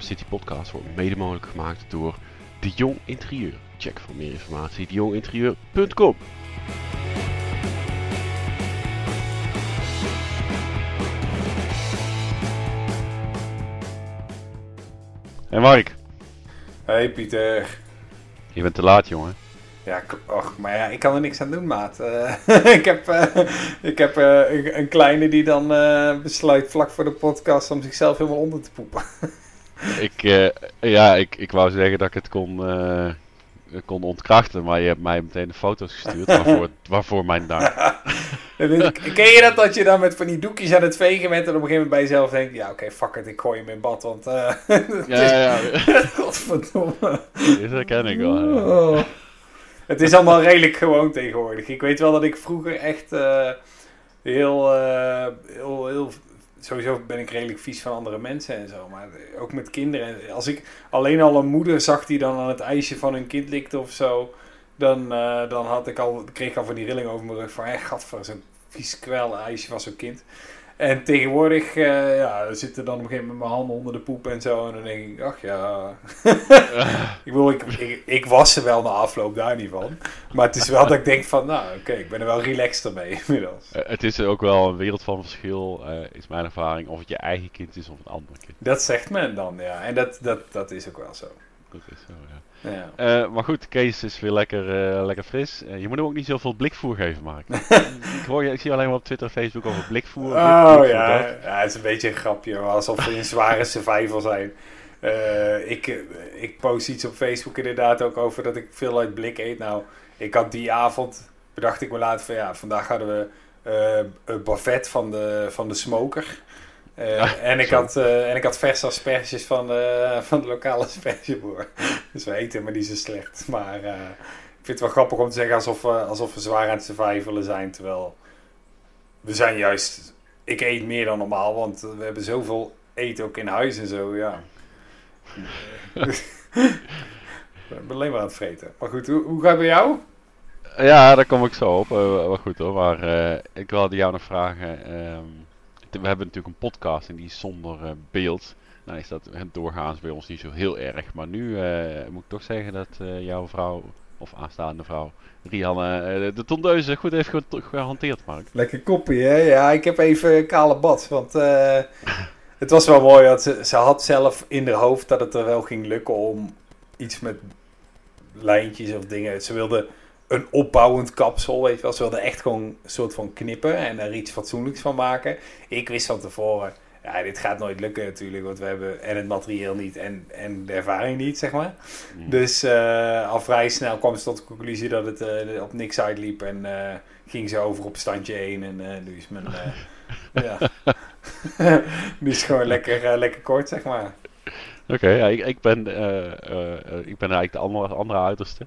City Podcast wordt mede mogelijk gemaakt door De Jong Interieur. Check voor meer informatie dejonginterieur.com. En Mark, Hey Pieter. je bent te laat jongen. Ja, och, maar ja, ik kan er niks aan doen, maat. Eh, ik heb, eh, ik heb eh, een, kleine die dan besluit vlak voor de podcast om zichzelf helemaal onder te poepen. Ik, eh, ja, ik, ik wou zeggen dat ik het kon, eh, kon ontkrachten, maar je hebt mij meteen de foto's gestuurd. waarvoor, waarvoor mijn dank. En Ken je dat dat je dan met van die doekjes aan het vegen bent en op een gegeven moment bij jezelf denkt, ja oké, fuck it, ik gooi hem in bad, want het Ja, is, ja, godverdomme. ja, dat ken ik wel. ja. Oh. Het is allemaal redelijk gewoon tegenwoordig. Ik weet wel dat ik vroeger echt heel, heel, heel. Sowieso ben ik redelijk vies van andere mensen en zo. Maar ook met kinderen. Als ik alleen al een moeder zag die dan aan het ijsje van hun kind likte of zo. Dan, eh, dan had ik al, kreeg ik al van die rilling over mijn rug. Van echt, gadver, zo'n vies kwel ijsje van zo'n kind. En tegenwoordig eh, ja, zitten dan op een gegeven moment mijn handen onder de poep en zo. En dan denk ik, ach ja. ik, bedoel, ik, ik, ik was er wel na afloop, daar niet van. Maar het is wel dat ik denk van, nou oké, ik ben er wel relaxed ermee inmiddels. Eh, het is ook wel een wereld van verschil, eh, is mijn ervaring, of het je eigen kind is of een ander kind. Dat zegt men dan, ja. En dat, dat, dat is ook wel zo. Dat is zo, ja. Ja. Eh, maar goed, Kees is weer lekker, eh, lekker fris. Eh, je moet hem ook niet zoveel blikvoer geven, Mark. ik, hoor, je- ik zie alleen maar op Twitter en Facebook over blikvoer. Oh blikvoer, ja. dat. ja, het is een beetje een grapje, alsof we in zware survival zijn. Ik, ik post iets op Facebook inderdaad ook over dat ik veel uit blik eet. Nou, ik had die avond, bedacht ik me later van ja, vandaag hadden we een buffet van de, van de smoker. Eh, en, ik zo. had, eh, en ik had verse asperges van de, van de lokale aspergeboer. Dus we eten maar niet zo slecht. Maar eh, ik vind het wel grappig om te zeggen alsof we, alsof we zwaar aan het survivalen zijn. Terwijl we zijn juist... Ik eet meer dan normaal, want we hebben zoveel eten ook in huis en zo, ja. ik ben alleen maar aan het vreten. Maar goed, hoe, hoe gaat het bij jou? Ja, daar kom ik zo op. Eh, wel goed hoor. Maar eh, ik wilde jou nog vragen. ehm, we hebben natuurlijk een podcast en die zonder eh, beeld. Nou is dat doorgaans bij ons niet zo heel erg. Maar nu eh, moet ik toch zeggen dat eh, jouw vrouw, of aanstaande vrouw, Rianne, de tondeuze goed heeft ge- gehanteerd, Mark. Lekker koppie, hè? Ja, ik heb even kale bad, want het was wel mooi. Dat ze, ze had zelf in haar hoofd dat het er wel ging lukken om iets met lijntjes of dingen. Ze wilde een opbouwend kapsel, weet je wel. Ze wilde echt gewoon een soort van knippen en er iets fatsoenlijks van maken. Ik wist van tevoren, ja, dit gaat nooit lukken natuurlijk, want we hebben en het materieel niet en, en de ervaring niet, zeg maar. Mm. Dus eh, al vrij snel kwam ze tot de conclusie dat het eh, op niks uitliep en eh, ging ze over op standje 1 en nu is mijn... ja. nu is gewoon lekker, lekker kort, zeg maar. Oké, ja, ik, ik, ben, ik ben eigenlijk de andere, andere uiterste.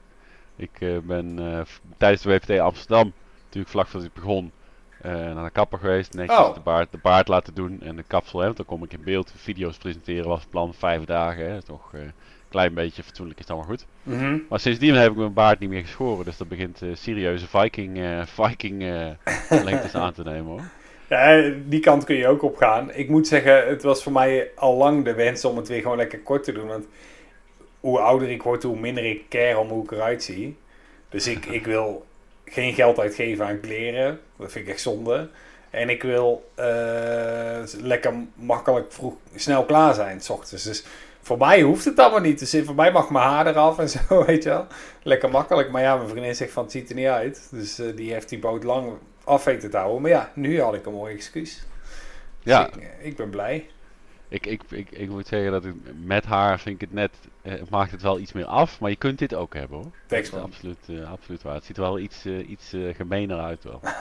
Ik eh, ben eh, tijdens de WPT Amsterdam, natuurlijk vlak voordat ik begon, eh, naar de kapper geweest. Netjes Oh. de, baard, de baard laten doen en de kapsel. Want dan kom ik in beeld. Video's presenteren was het plan vijf dagen. Hè, toch een klein beetje fatsoenlijk is dan wel goed. Mhm. Maar sindsdien heb ik mijn baard niet meer geschoren. Dus dat begint serieuze Viking, Viking lengtes aan te nemen hoor. Ja, die kant kun je ook op gaan. Ik moet zeggen, het was voor mij al lang de wens om het weer gewoon lekker kort te doen. Want hoe ouder ik word, hoe minder ik care om hoe ik eruit zie. Dus ik, ik wil geen geld uitgeven aan kleren. Dat vind ik echt zonde. En ik wil eh, lekker makkelijk vroeg, snel klaar zijn, s ochtends. Dus voor mij hoeft het allemaal niet. Dus voor mij mag mijn haar eraf en zo, weet je wel. Lekker makkelijk. Maar ja, mijn vriendin zegt van het ziet er niet uit. Dus eh, die heeft die boot lang af weten te houden. Maar ja, nu had ik een mooi excuus. Dus Ja. ik, ik ben blij. Ik, ik, ik, ik moet zeggen dat ik, met haar vind ik het net, eh, het maakt het wel iets meer af, maar je kunt dit ook hebben hoor. Thanks, man. absoluut, eh, absoluut waar. Het ziet er wel iets, eh, iets gemener uit wel.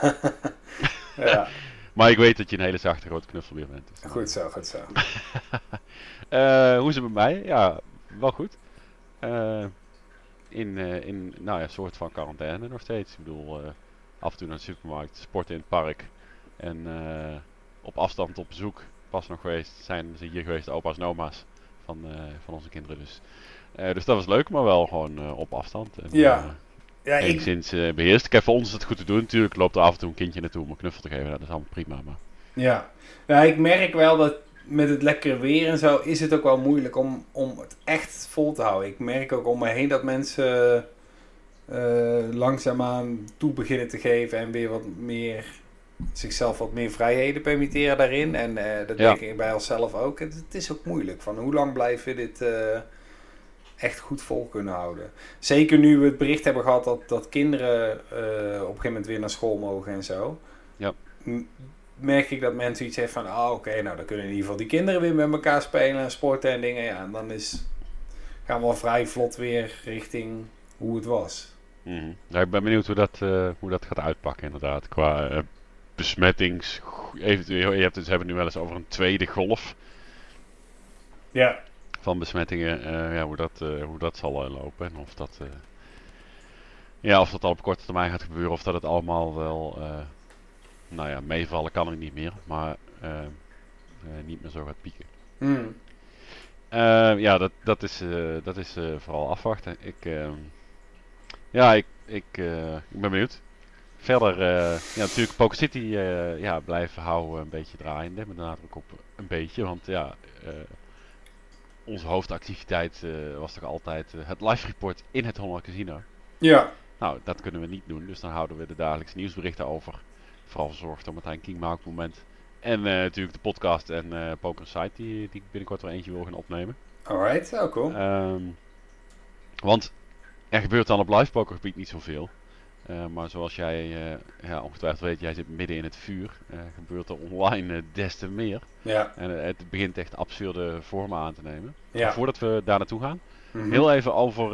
Ja, Maar ik weet dat je een hele zachte grote knuffelbeer bent. Dus, goed zo, goed zo. Hoe is het met mij? Ja, wel goed. In, in, nou ja, een soort van quarantaine nog steeds. Ik bedoel, af en toe naar de supermarkt, sporten in het park. En op afstand op bezoek, pas nog geweest, zijn ze hier geweest, opa's en oma's van, eh, van onze kinderen. Dus, eh, dus dat was leuk, maar wel gewoon eh, op afstand. En, Ja. Ja, ik, enigszins eh, beheerst. Kijk, voor ons is het goed te doen. Natuurlijk loopt er af en toe een kindje naartoe om een knuffel te geven. Dat is allemaal prima. Maar... Ja, nou, ik merk wel dat met het lekkere weer en zo is het ook wel moeilijk om, om het echt vol te houden. Ik merk ook om me heen dat mensen uh, langzaamaan toe beginnen te geven en weer wat meer zichzelf wat meer vrijheden permitteren daarin. En uh, dat denk ik bij onszelf ook. Het, het, is ook moeilijk. Van hoe lang blijven we dit uh, echt goed vol kunnen houden? Zeker nu we het bericht hebben gehad dat, dat kinderen uh, op een gegeven moment weer naar school mogen en zo. Ja. Merk ik dat mensen iets hebben van, ah oké, nou dan kunnen in ieder geval die kinderen weer met elkaar spelen en sporten en dingen. Ja, en dan is, gaan we al vrij vlot weer richting hoe het was. Mm ja, ik ben benieuwd hoe dat, hoe dat gaat uitpakken inderdaad. Qua besmettings... Eventueel, je hebt het, ze hebben nu wel eens over een tweede golf. Ja. Van besmettingen. Uh, ja, hoe, dat, uh, hoe dat zal lopen. En of dat... Ja, of dat al op korte termijn gaat gebeuren. Of dat het allemaal wel... nou ja, meevallen kan het niet meer. Maar niet meer zo gaat pieken. Mm. ja, dat, dat is, dat is vooral afwachten. Ik... ja, ik, ik, ik ben benieuwd. Verder, uh, ja, natuurlijk Poker City uh, ja, blijven houden een beetje draaiende. Met de nadruk op een beetje. Want ja, uh, onze hoofdactiviteit was toch altijd het live report in het Holland Casino. Ja. Nou, dat kunnen we niet doen. Dus dan houden we de dagelijkse nieuwsberichten over. Vooral verzorgd door Martijn King moment. En natuurlijk de podcast en Poker Site die, die ik binnenkort wel eentje wil gaan opnemen. Alright, oh cool. Um, want er gebeurt dan op live pokergebied niet zoveel. Uh, maar zoals jij uh, ja, ongetwijfeld weet, jij zit midden in het vuur. Uh, gebeurt er online des te meer. Ja. En het begint echt absurde vormen aan te nemen. Ja. voordat we daar naartoe gaan, mm -hmm. heel even over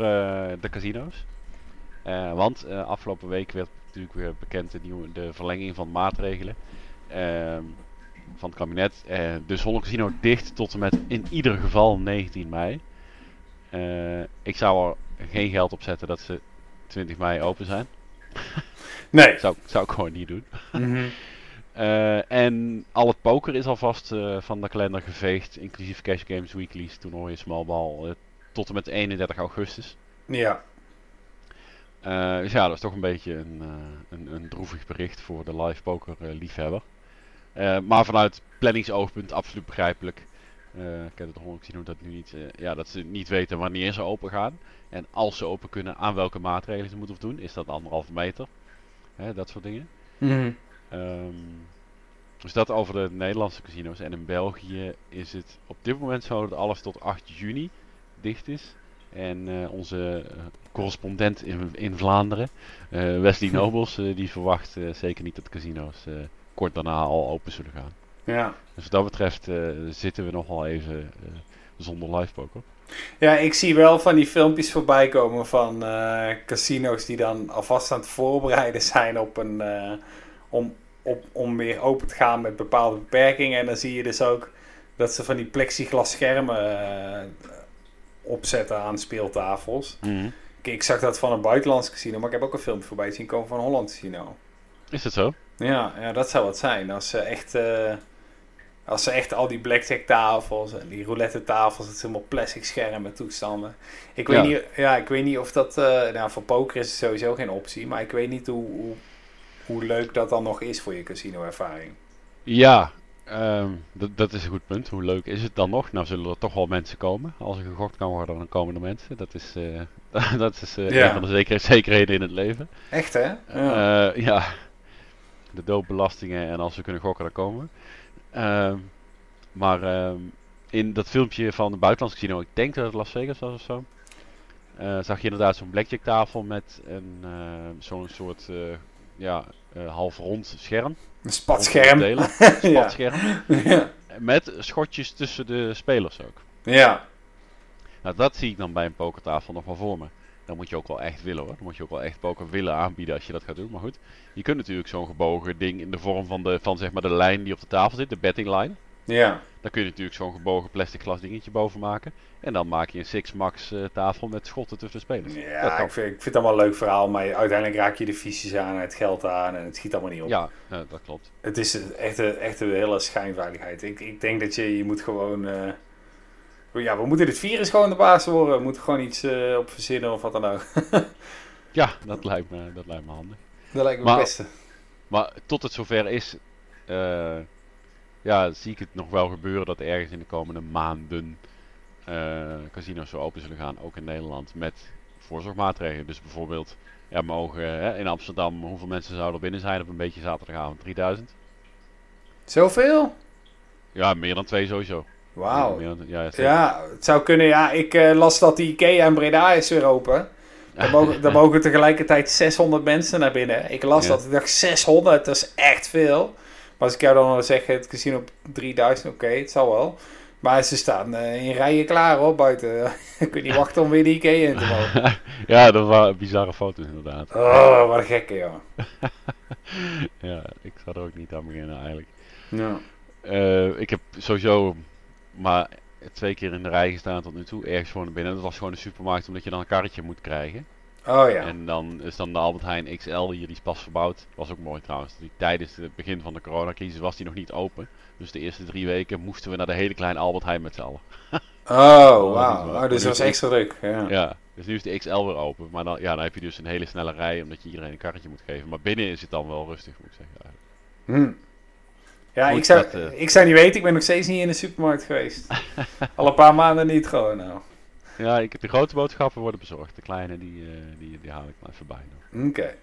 de casino's. want afgelopen week werd natuurlijk weer bekend de, nieuwe, de verlenging van maatregelen ehm, van het kabinet. dus Holland Casino dicht tot en met in ieder geval 19 mei. ik zou er geen geld op zetten dat ze 20 mei open zijn. Nee. zou, zou ik gewoon niet doen. Mm -hmm. uh, en al het poker is alvast uh, van de kalender geveegd, inclusief Cash Games Weeklies, toernooien, small ball, uh, tot en met 31 augustus. Ja. dus ja, dat is toch een beetje een, een, een droevig bericht voor de live poker liefhebber. maar vanuit planningsoogpunt absoluut begrijpelijk. Ik heb het gewoon gezien hoe dat nu niet, ja, dat ze niet weten wanneer ze open gaan. En als ze open kunnen, aan welke maatregelen ze moeten doen. Is dat anderhalve meter? Hè, dat soort dingen. Mm -hmm. um, dus dat over de Nederlandse casino's. En in België is het op dit moment zo dat alles tot 8 juni dicht is. En uh, onze correspondent in, in Vlaanderen, Wesley Nobles, die verwacht zeker niet dat casino's kort daarna al open zullen gaan. Ja. Dus wat dat betreft zitten we nog wel even zonder live poker. Ja, ik zie wel van die filmpjes voorbij komen van uh, casino's die dan alvast aan het voorbereiden zijn op een, om, op, om weer open te gaan met bepaalde beperkingen. En dan zie je dus ook dat ze van die plexiglas schermen uh, opzetten aan speeltafels. Mm. Kijk, ik zag dat van een buitenlands casino, maar ik heb ook een filmpje voorbij zien komen van een Holland casino. Is dat zo? Ja, ja dat zou wat zijn. Als ze echt... Als ze echt al die blackjack tafels en die roulette tafels, het zijn allemaal plastic schermen toestanden. Ik weet, Ja. niet, ja, ik weet niet of dat, eh, nou voor poker is het sowieso geen optie, maar ik weet niet hoe, hoe, hoe leuk dat dan nog is voor je casino ervaring. Ja, ehm, dat, is een goed punt. Hoe leuk is het dan nog? Nou zullen er toch wel mensen komen. Als er gegokt kan worden, dan komen er mensen. Dat is, eh, dat is eh, Ja. een van de zeker, zekerheden in het leven. Echt hè? Ja. Ja. ja, de doodbelastingen en als we kunnen gokken, dan komen we. Ehm, maar ehm, in dat filmpje van de buitenlandse casino, ik denk dat het Las Vegas was of zo, eh, zag je inderdaad zo'n blackjack tafel met een, eh, zo'n soort eh, ja, eh, half rond scherm. een spatscherm. Delen, ja. spatscherm. ja. Met schotjes tussen de spelers ook. ja. Nou, dat zie ik dan bij een pokertafel nog wel voor me. Dan moet je ook wel echt willen hoor. Dan moet je ook wel echt poker willen aanbieden als je dat gaat doen. Maar goed, je kunt natuurlijk zo'n gebogen ding in de vorm van, de, van zeg maar de lijn die op de tafel zit, de betting line. Ja. Dan kun je natuurlijk zo'n gebogen plastic glas dingetje boven maken. En dan maak je een Six Max eh, tafel met schotten tussen de spelers. Ja, ik vind, ik vind het allemaal een leuk verhaal, maar uiteindelijk raak je de visies aan en het geld aan en het schiet allemaal niet op. Ja, dat klopt. Het is echt een, echt een hele schijnveiligheid. Ik, ik denk dat je, je moet gewoon... eh, ja, we moeten dit virus gewoon de baas worden. We moeten gewoon iets eh, op verzinnen of wat dan ook. Ja, dat lijkt me, dat lijkt me handig. Dat lijkt me Maar- het beste. Maar tot het zover is, eh, ja, zie ik het nog wel gebeuren dat ergens in de komende maanden eh, casinos zo open zullen gaan, ook in Nederland, met voorzorgmaatregelen. Dus bijvoorbeeld, ja, mogen hè, in Amsterdam, hoeveel mensen zouden er binnen zijn op een beetje zaterdagavond? 3000? Zoveel? Ja, meer dan twee sowieso. Wauw. Ja. Ja, het zou kunnen. Ja, ik eh, las dat die Ikea in Breda is weer open. Daar mogen, daar mogen tegelijkertijd 600 mensen naar binnen. Ik las Ja. dat. Ik dacht 600, dat is echt veel. Maar als ik jou dan wil zeggen, het casino op 3000, oké, het zal wel. Maar ze staan eh, in rijen klaar hoor, buiten. ik kun niet wachten om weer die Ikea in te mogen. ja, dat waren bizarre foto's inderdaad. Oh, wat een gekke, joh. Ja, ik zou er ook niet aan beginnen eigenlijk. Ja. Eh, ik heb sowieso maar twee keer in de rij gestaan tot nu toe, ergens voor naar binnen. Dat was gewoon een supermarkt, omdat je dan een karretje moet krijgen. Oh ja. En dan is dan de Albert Heijn XL hier, die is pas verbouwd. Was ook mooi trouwens. Die, tijdens het begin van de coronacrisis was die nog niet open. Dus de eerste drie weken moesten we naar de hele kleine Albert Heijn met z'n allen. Oh, wauw. Oh, dus dat was extra druk. Ja. Ja, dus nu is de XL weer open. Maar dan, ja, dan heb je dus een hele snelle rij, omdat je iedereen een karretje moet geven. Maar binnen is het dan wel rustig, moet ik zeggen. eigenlijk. Hm. Ja, ik zou, dat, eh, ik zou niet weten. Ik ben nog steeds niet in de supermarkt geweest. Al een paar maanden niet gewoon nou. Ja, ik, de grote boodschappen worden bezorgd. De kleine, die, eh, die, die haal ik maar even bij. Oké.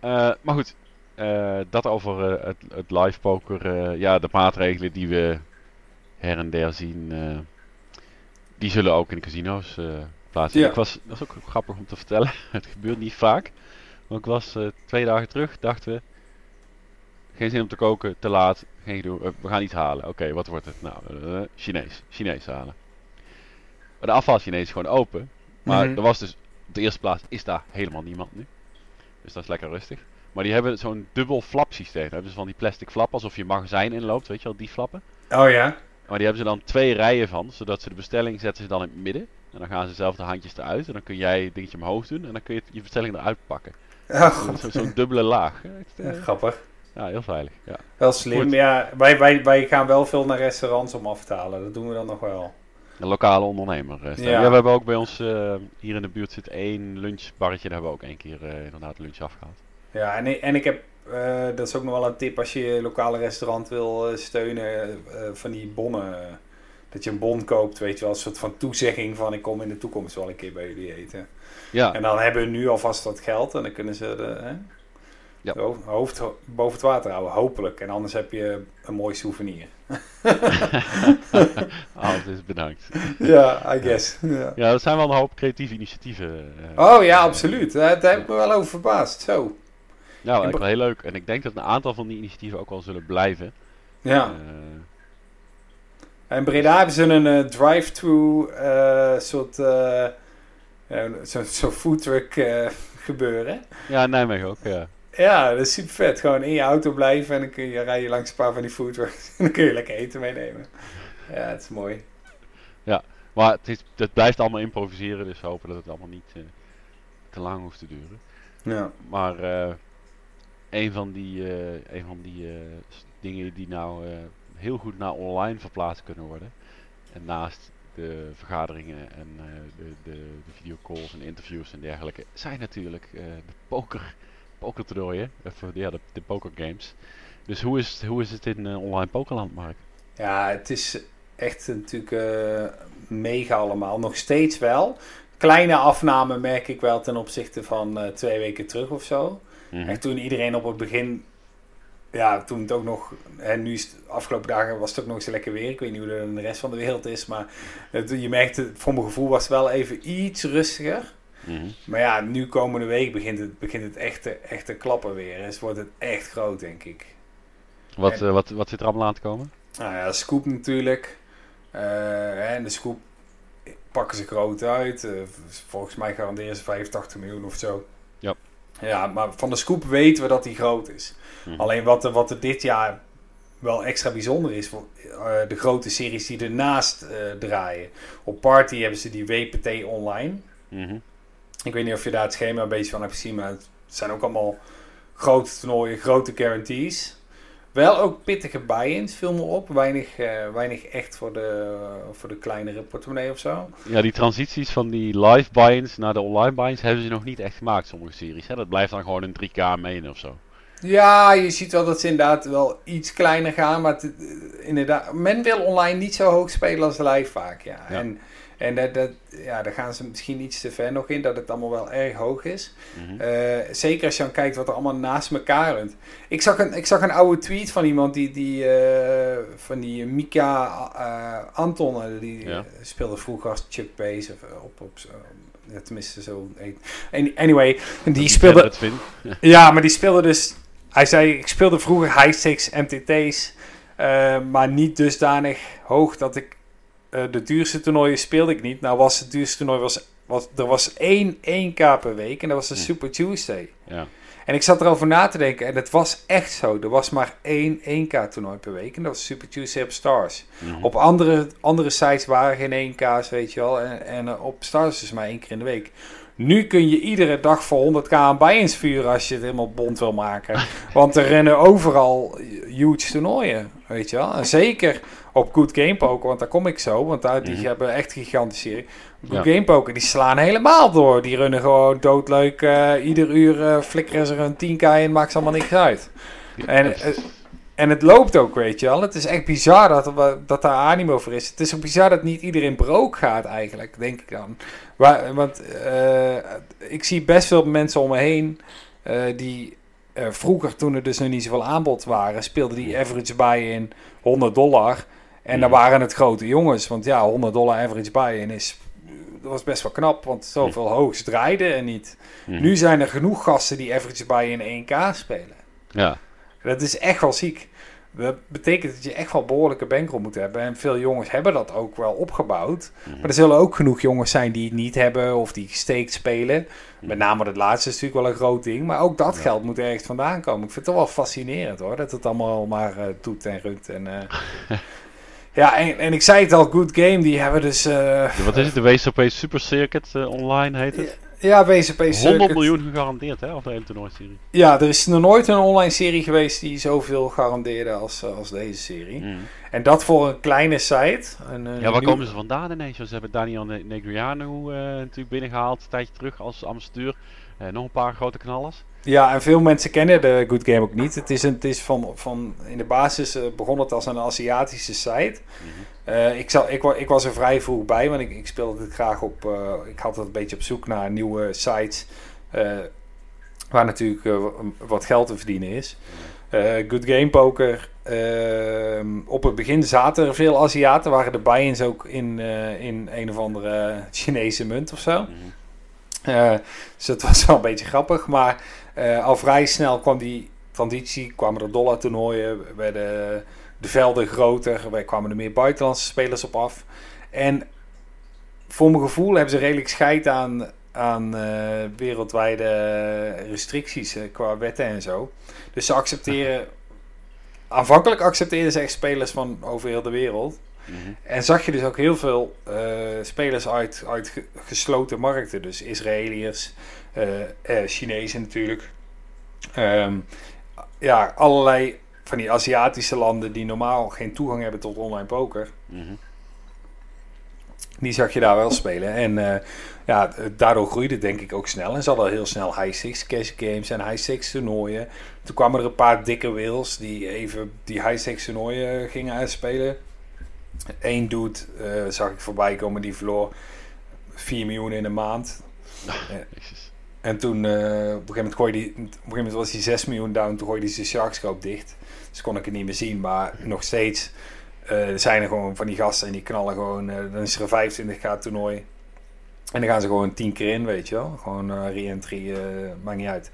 Eh, maar goed, dat over het, het live poker. ja, de maatregelen die we her en der zien, die zullen ook in de casino's plaatsvinden. Ja. Ik was, dat is ook grappig om te vertellen. het gebeurt niet vaak. Maar ik was twee dagen terug, dachten we. Geen zin om te koken, te laat, geen gedoe. eh, we gaan iets halen. Oké, wat wordt het? Nou, eh, Chinees. Chinees halen. Maar de afval Chinees is gewoon open. Maar Mhm. er was dus op de eerste plaats is daar helemaal niemand nu. Dus dat is lekker rustig. Maar die hebben zo'n dubbel flap systeem. Hebben ze van die plastic flap alsof je magazijn inloopt, weet je wel, die flappen. Oh ja. Maar die hebben ze dan twee rijen van, zodat ze de bestelling zetten ze dan in het midden. En dan gaan ze zelf de handjes eruit. En dan kun jij het dingetje omhoog doen en dan kun je je bestelling eruit pakken. Oh, Zo- Zo'n dubbele laag. Ja, grappig. Ja, heel veilig. Ja. Wel slim. Goed. Ja, wij, wij, wij gaan wel veel naar restaurants om af te halen. Dat doen we dan nog wel. Een lokale ondernemer. eh. Ja. ja. we hebben ook bij ons eh, hier in de buurt zit één lunchbarretje. Daar hebben we ook één keer eh, inderdaad lunch afgehaald. Ja, en, ik- en ik heb, dat is ook nog wel een tip als je je lokale restaurant wil steunen, van die bonnen. dat je een bon koopt, weet je wel, een soort van toezegging van ik kom in de toekomst wel een keer bij jullie eten. Ja, En dan hebben we nu alvast wat geld en dan kunnen ze de, Ja. hoofd boven het water houden, hopelijk. En anders heb je een mooi souvenir. altijd bedankt. ja, I guess. Ja. Ja, dat zijn wel een hoop creatieve initiatieven. eh, Oh ja, eh, absoluut. Daar, daar heb ik me wel over verbaasd. Zo. Nou, eigenlijk wel heel leuk. En ik denk dat een aantal van die initiatieven ook wel zullen blijven. Ja. Eh, En Breda hebben ze een eh, drive-thru eh, soort eh ja, zo'n zo foodtruck eh, gebeuren. ja, Nijmegen ook, ja. Ja, dat is super vet. Gewoon in je auto blijven en dan kun je rijden langs een paar van die foodtrucks. En dan kun je lekker eten meenemen. Ja, het is mooi. Maar het, is, het blijft allemaal improviseren, dus we hopen dat het allemaal niet eh, te lang hoeft te duren. Ja. Maar eh, een van die, eh, een van die dingen die nou heel goed naar online verplaatst kunnen worden. En naast de vergaderingen en de, de, de videocalls en interviews en dergelijke, zijn natuurlijk de poker, pokertoernooien, of eh, ja, de, de pokergames. Dus hoe is, het- hoe is het in eh, online pokerland, Mark? Ja, het is echt natuurlijk eh, mega allemaal. Nog steeds wel. Kleine afname merk ik wel ten opzichte van twee weken terug of zo. Mhm. Echt toen iedereen op het begin, ja, toen het ook nog, en nu is het, afgelopen dagen was het ook nog eens lekker weer. Ik weet niet hoe dat in de rest van de wereld is, maar het, je merkte, voor mijn gevoel was het wel even iets rustiger. Mhm. Maar ja, nu komende week begint het, begint het echt, te, echt te klappen weer. Dus wordt het echt groot, denk ik. Wat, En- eh, wat, wat zit er allemaal aan te komen? Nou ja, Scoop natuurlijk. Eh, en de Scoop pakken ze groot uit. Eh, volgens mij garanderen ze 85 miljoen of zo. Ja. Ja, maar van de Scoop weten we dat die groot is. Mhm. Alleen wat er, wat er dit jaar wel extra bijzonder is, voor, de grote series die ernaast draaien. Op Party hebben ze die WPT online. Mhm. Ik weet niet of je daar het schema een beetje van hebt gezien, maar het zijn ook allemaal grote toernooien, grote guarantees. Wel ook pittige buy-ins, viel me op. Weinig, eh, weinig echt voor de, voor de kleinere portemonnee of zo. Ja, die transities van die live buy-ins naar de online buy-ins hebben ze nog niet echt gemaakt, sommige series. Hè? Dat blijft dan gewoon een 3K main of zo. Ja, je ziet wel dat ze inderdaad wel iets kleiner gaan. Maar het, eh, inderdaad, men wil online niet zo hoog spelen als live vaak. Ja. Ja. En, en dat, dat, ja, daar gaan ze misschien iets te ver nog in, dat het allemaal wel erg hoog is. Mhm. Eh, zeker als je dan kijkt wat er allemaal naast elkaar runt. Ik zag een, ik zag een oude tweet van iemand die, die eh, van die Mika eh, Anton, die Ja. speelde vroeger als Chuck Bass of op, op ja, tenminste zo Anyway, die speelde, Het vind. ja, maar die speelde dus. Hij zei: Ik speelde vroeger high stakes MTT's. maar niet dusdanig hoog dat ik. Eh, de duurste toernooien speelde ik niet. Nou, was het duurste toernooi. Was, was, er was één 1K per week. En dat was de Hm. Super Tuesday. Ja. En ik zat erover na te denken. En het was echt zo. Er was maar één 1K toernooi per week. En dat was Super Tuesday op Stars. Mhm. Op andere, andere sites waren geen 1K's, weet je wel. En, en eh, op Stars dus maar één keer in de week. Nu kun je iedere dag voor 100k aan buy-ins vuren als je het helemaal bond wil maken. Want er rennen overal huge toernooien, weet je wel. En zeker op Good Game Poker, want daar kom ik zo. Want daar, die Mhm. hebben echt gigantische serie. Good Ja. Game Poker, die slaan helemaal door. Die runnen gewoon doodleuk. eh, ieder uur eh, flikkeren ze er een 10k in, maakt ze allemaal niks uit. En, eh, en het loopt ook, weet je wel. Het is echt bizar dat, dat daar animo voor is. Het is ook bizar dat niet iedereen brook gaat eigenlijk, denk ik dan. Waar, want ik zie best veel mensen om me heen die vroeger, toen er dus nog niet zoveel aanbod waren, speelden die average buy-in 100 dollar. En dan Mhm. waren het grote jongens. Want ja, 100 dollar average buy-in is... Dat was best wel knap, want zoveel hoogs draaiden er niet. Mhm. Nu zijn er genoeg gasten die average buy-in 1k spelen. Ja. Dat is echt wel ziek. Dat betekent dat je echt wel behoorlijke bankroll moet hebben. En veel jongens hebben dat ook wel opgebouwd. Mhm. Maar er zullen ook genoeg jongens zijn die het niet hebben of die gesteekt spelen. Met name dat laatste is natuurlijk wel een groot ding. Maar ook dat Ja. geld moet ergens vandaan komen. Ik vind het toch wel fascinerend hoor. Dat het allemaal maar eh doet en runt. En, eh, ja, en, en ik zei het al, Good Game, die hebben dus... eh, Wat is het? De WSOP Super Circuit eh, online heet het? ja, WCP 100 Circuit. miljoen gegarandeerd hè, op de hele toernooiserie. Ja, er is nog nooit een online serie geweest die zoveel garandeerde als, eh, als deze serie. Mhm. En dat voor een kleine site. Een, Ja, waar nieuw- komen ze vandaan ineens? Ze hebben Daniel Ne- Negriano natuurlijk binnengehaald, een tijdje terug als ambassadeur. Eh, nog een paar grote knallers. Ja, en veel mensen kennen de Good Game ook niet. Het is, een, het is van, van in de basis eh, begon het als een Aziatische site. Mhm. Eh, ik, zal, ik, ik was er vrij vroeg bij, want ik, ik speelde het graag op. ik had het een beetje op zoek naar nieuwe sites. waar natuurlijk wa- wat geld te verdienen is. Eh, Good Game Poker. op het begin zaten er veel Aziaten. Waren de buy-ins ook in, in een of andere Chinese munt of zo. Mhm. Dus dat was wel een beetje grappig. Maar eh, al vrij snel kwam die transitie, kwamen er dollartoernooien, werden de velden groter, wij kwamen er meer buitenlandse spelers op af. En voor mijn gevoel hebben ze redelijk scheid aan, aan eh, wereldwijde restricties eh, qua wetten en zo. Dus ze accepteren. Aanvankelijk accepteerden ze echt spelers van over heel de wereld. Mhm. En zag je dus ook heel veel eh, spelers uit, uit ge- gesloten markten. Dus Israëliërs, eh eh, Chinezen natuurlijk. Ehm, ja, allerlei van die Aziatische landen die normaal geen toegang hebben tot online poker. Mhm. Die zag je daar wel spelen. En ja, daardoor groeide het denk ik ook snel. En ze hadden heel snel high stakes cash games en high stakes toernooien. Toen kwamen er een paar dikke whales die even die high stakes toernooien gingen uitspelen. Eén dude eh, zag ik voorbij komen die verloor 4 miljoen in een maand. Jezus. En toen eh, op een gegeven moment gooide die, op een gegeven moment was hij 6 miljoen down. Toen gooide hij zijn Sharkscope dicht. Dus kon ik het niet meer zien. Maar nog steeds eh, zijn er gewoon van die gasten en die knallen gewoon. eh, dan is er een 25k toernooi. En dan gaan ze gewoon 10 keer in, weet je wel. Gewoon eh re-entry, eh, maakt niet uit.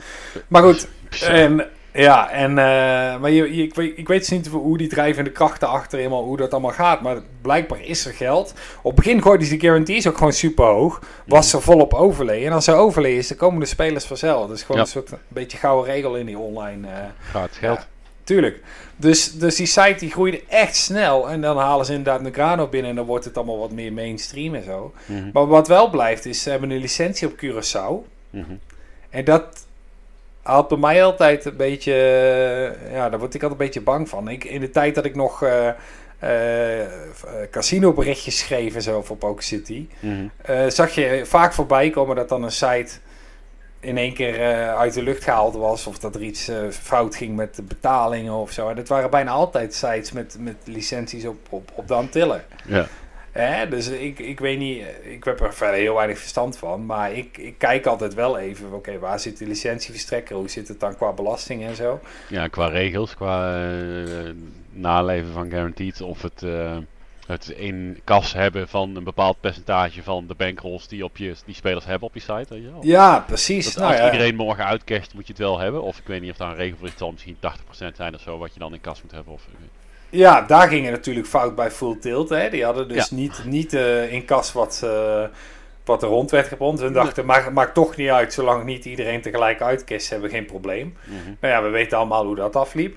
Maar goed, en ja, en, eh, maar je, je- ik, weet, ik weet dus niet hoe die drijvende krachten achter helemaal, hoe dat allemaal gaat. Maar blijkbaar is er geld. Op het begin gooiden ze de guarantees ook gewoon super hoog. Was er volop overlay. En als er overlay is, dan komen de spelers vanzelf. Dus gewoon Ja. een soort een beetje gouden regel in die online. eh, Gaat geld. ja, tuurlijk. Dus, dus die site die groeide echt snel. En dan halen ze inderdaad Negrano binnen. En dan wordt het allemaal wat meer mainstream en zo. Mhm. Maar wat wel blijft, is ze hebben een licentie op Curaçao. Mhm. En dat haalt bij mij altijd een beetje... eh, Ja, daar word ik altijd een beetje bang van. Ik, in de tijd dat ik nog eh eh, casino berichtjes schreef en zo voor Poker City... Mhm. zag je vaak voorbij komen dat dan een site in één keer uit de lucht gehaald was. Of dat er iets fout ging met de betalingen of zo. En het waren bijna altijd sites met, met licenties op, op, op de Antillen. Ja. Hè? Dus ik, ik weet niet, ik heb er verder heel weinig verstand van. Maar ik, ik kijk altijd wel even, oké, waar zit de licentieverstrekker? Hoe zit het dan qua belasting en zo? ja, qua regels, qua eh, naleven van guaranteed. Of het, eh, het in kas hebben van een bepaald percentage van de bankrolls die, op je, die spelers hebben op je site. Weet je wel. Ja, precies. Dat Nou als ja. iedereen morgen uitcasht, moet je het wel hebben. Of ik weet niet of daar een regel voor is, het zal misschien 80% zijn of zo, wat je dan in kas moet hebben. Of, Ja, daar ging het natuurlijk fout bij Full Tilt. Hè. Die hadden dus Ja. niet, niet eh, in kas wat, eh, wat er rond werd gepompt. Hun dachten, maakt, maakt toch niet uit, zolang niet iedereen tegelijk uitkist, hebben we geen probleem. Mhm. Nou ja, we weten allemaal hoe dat afliep.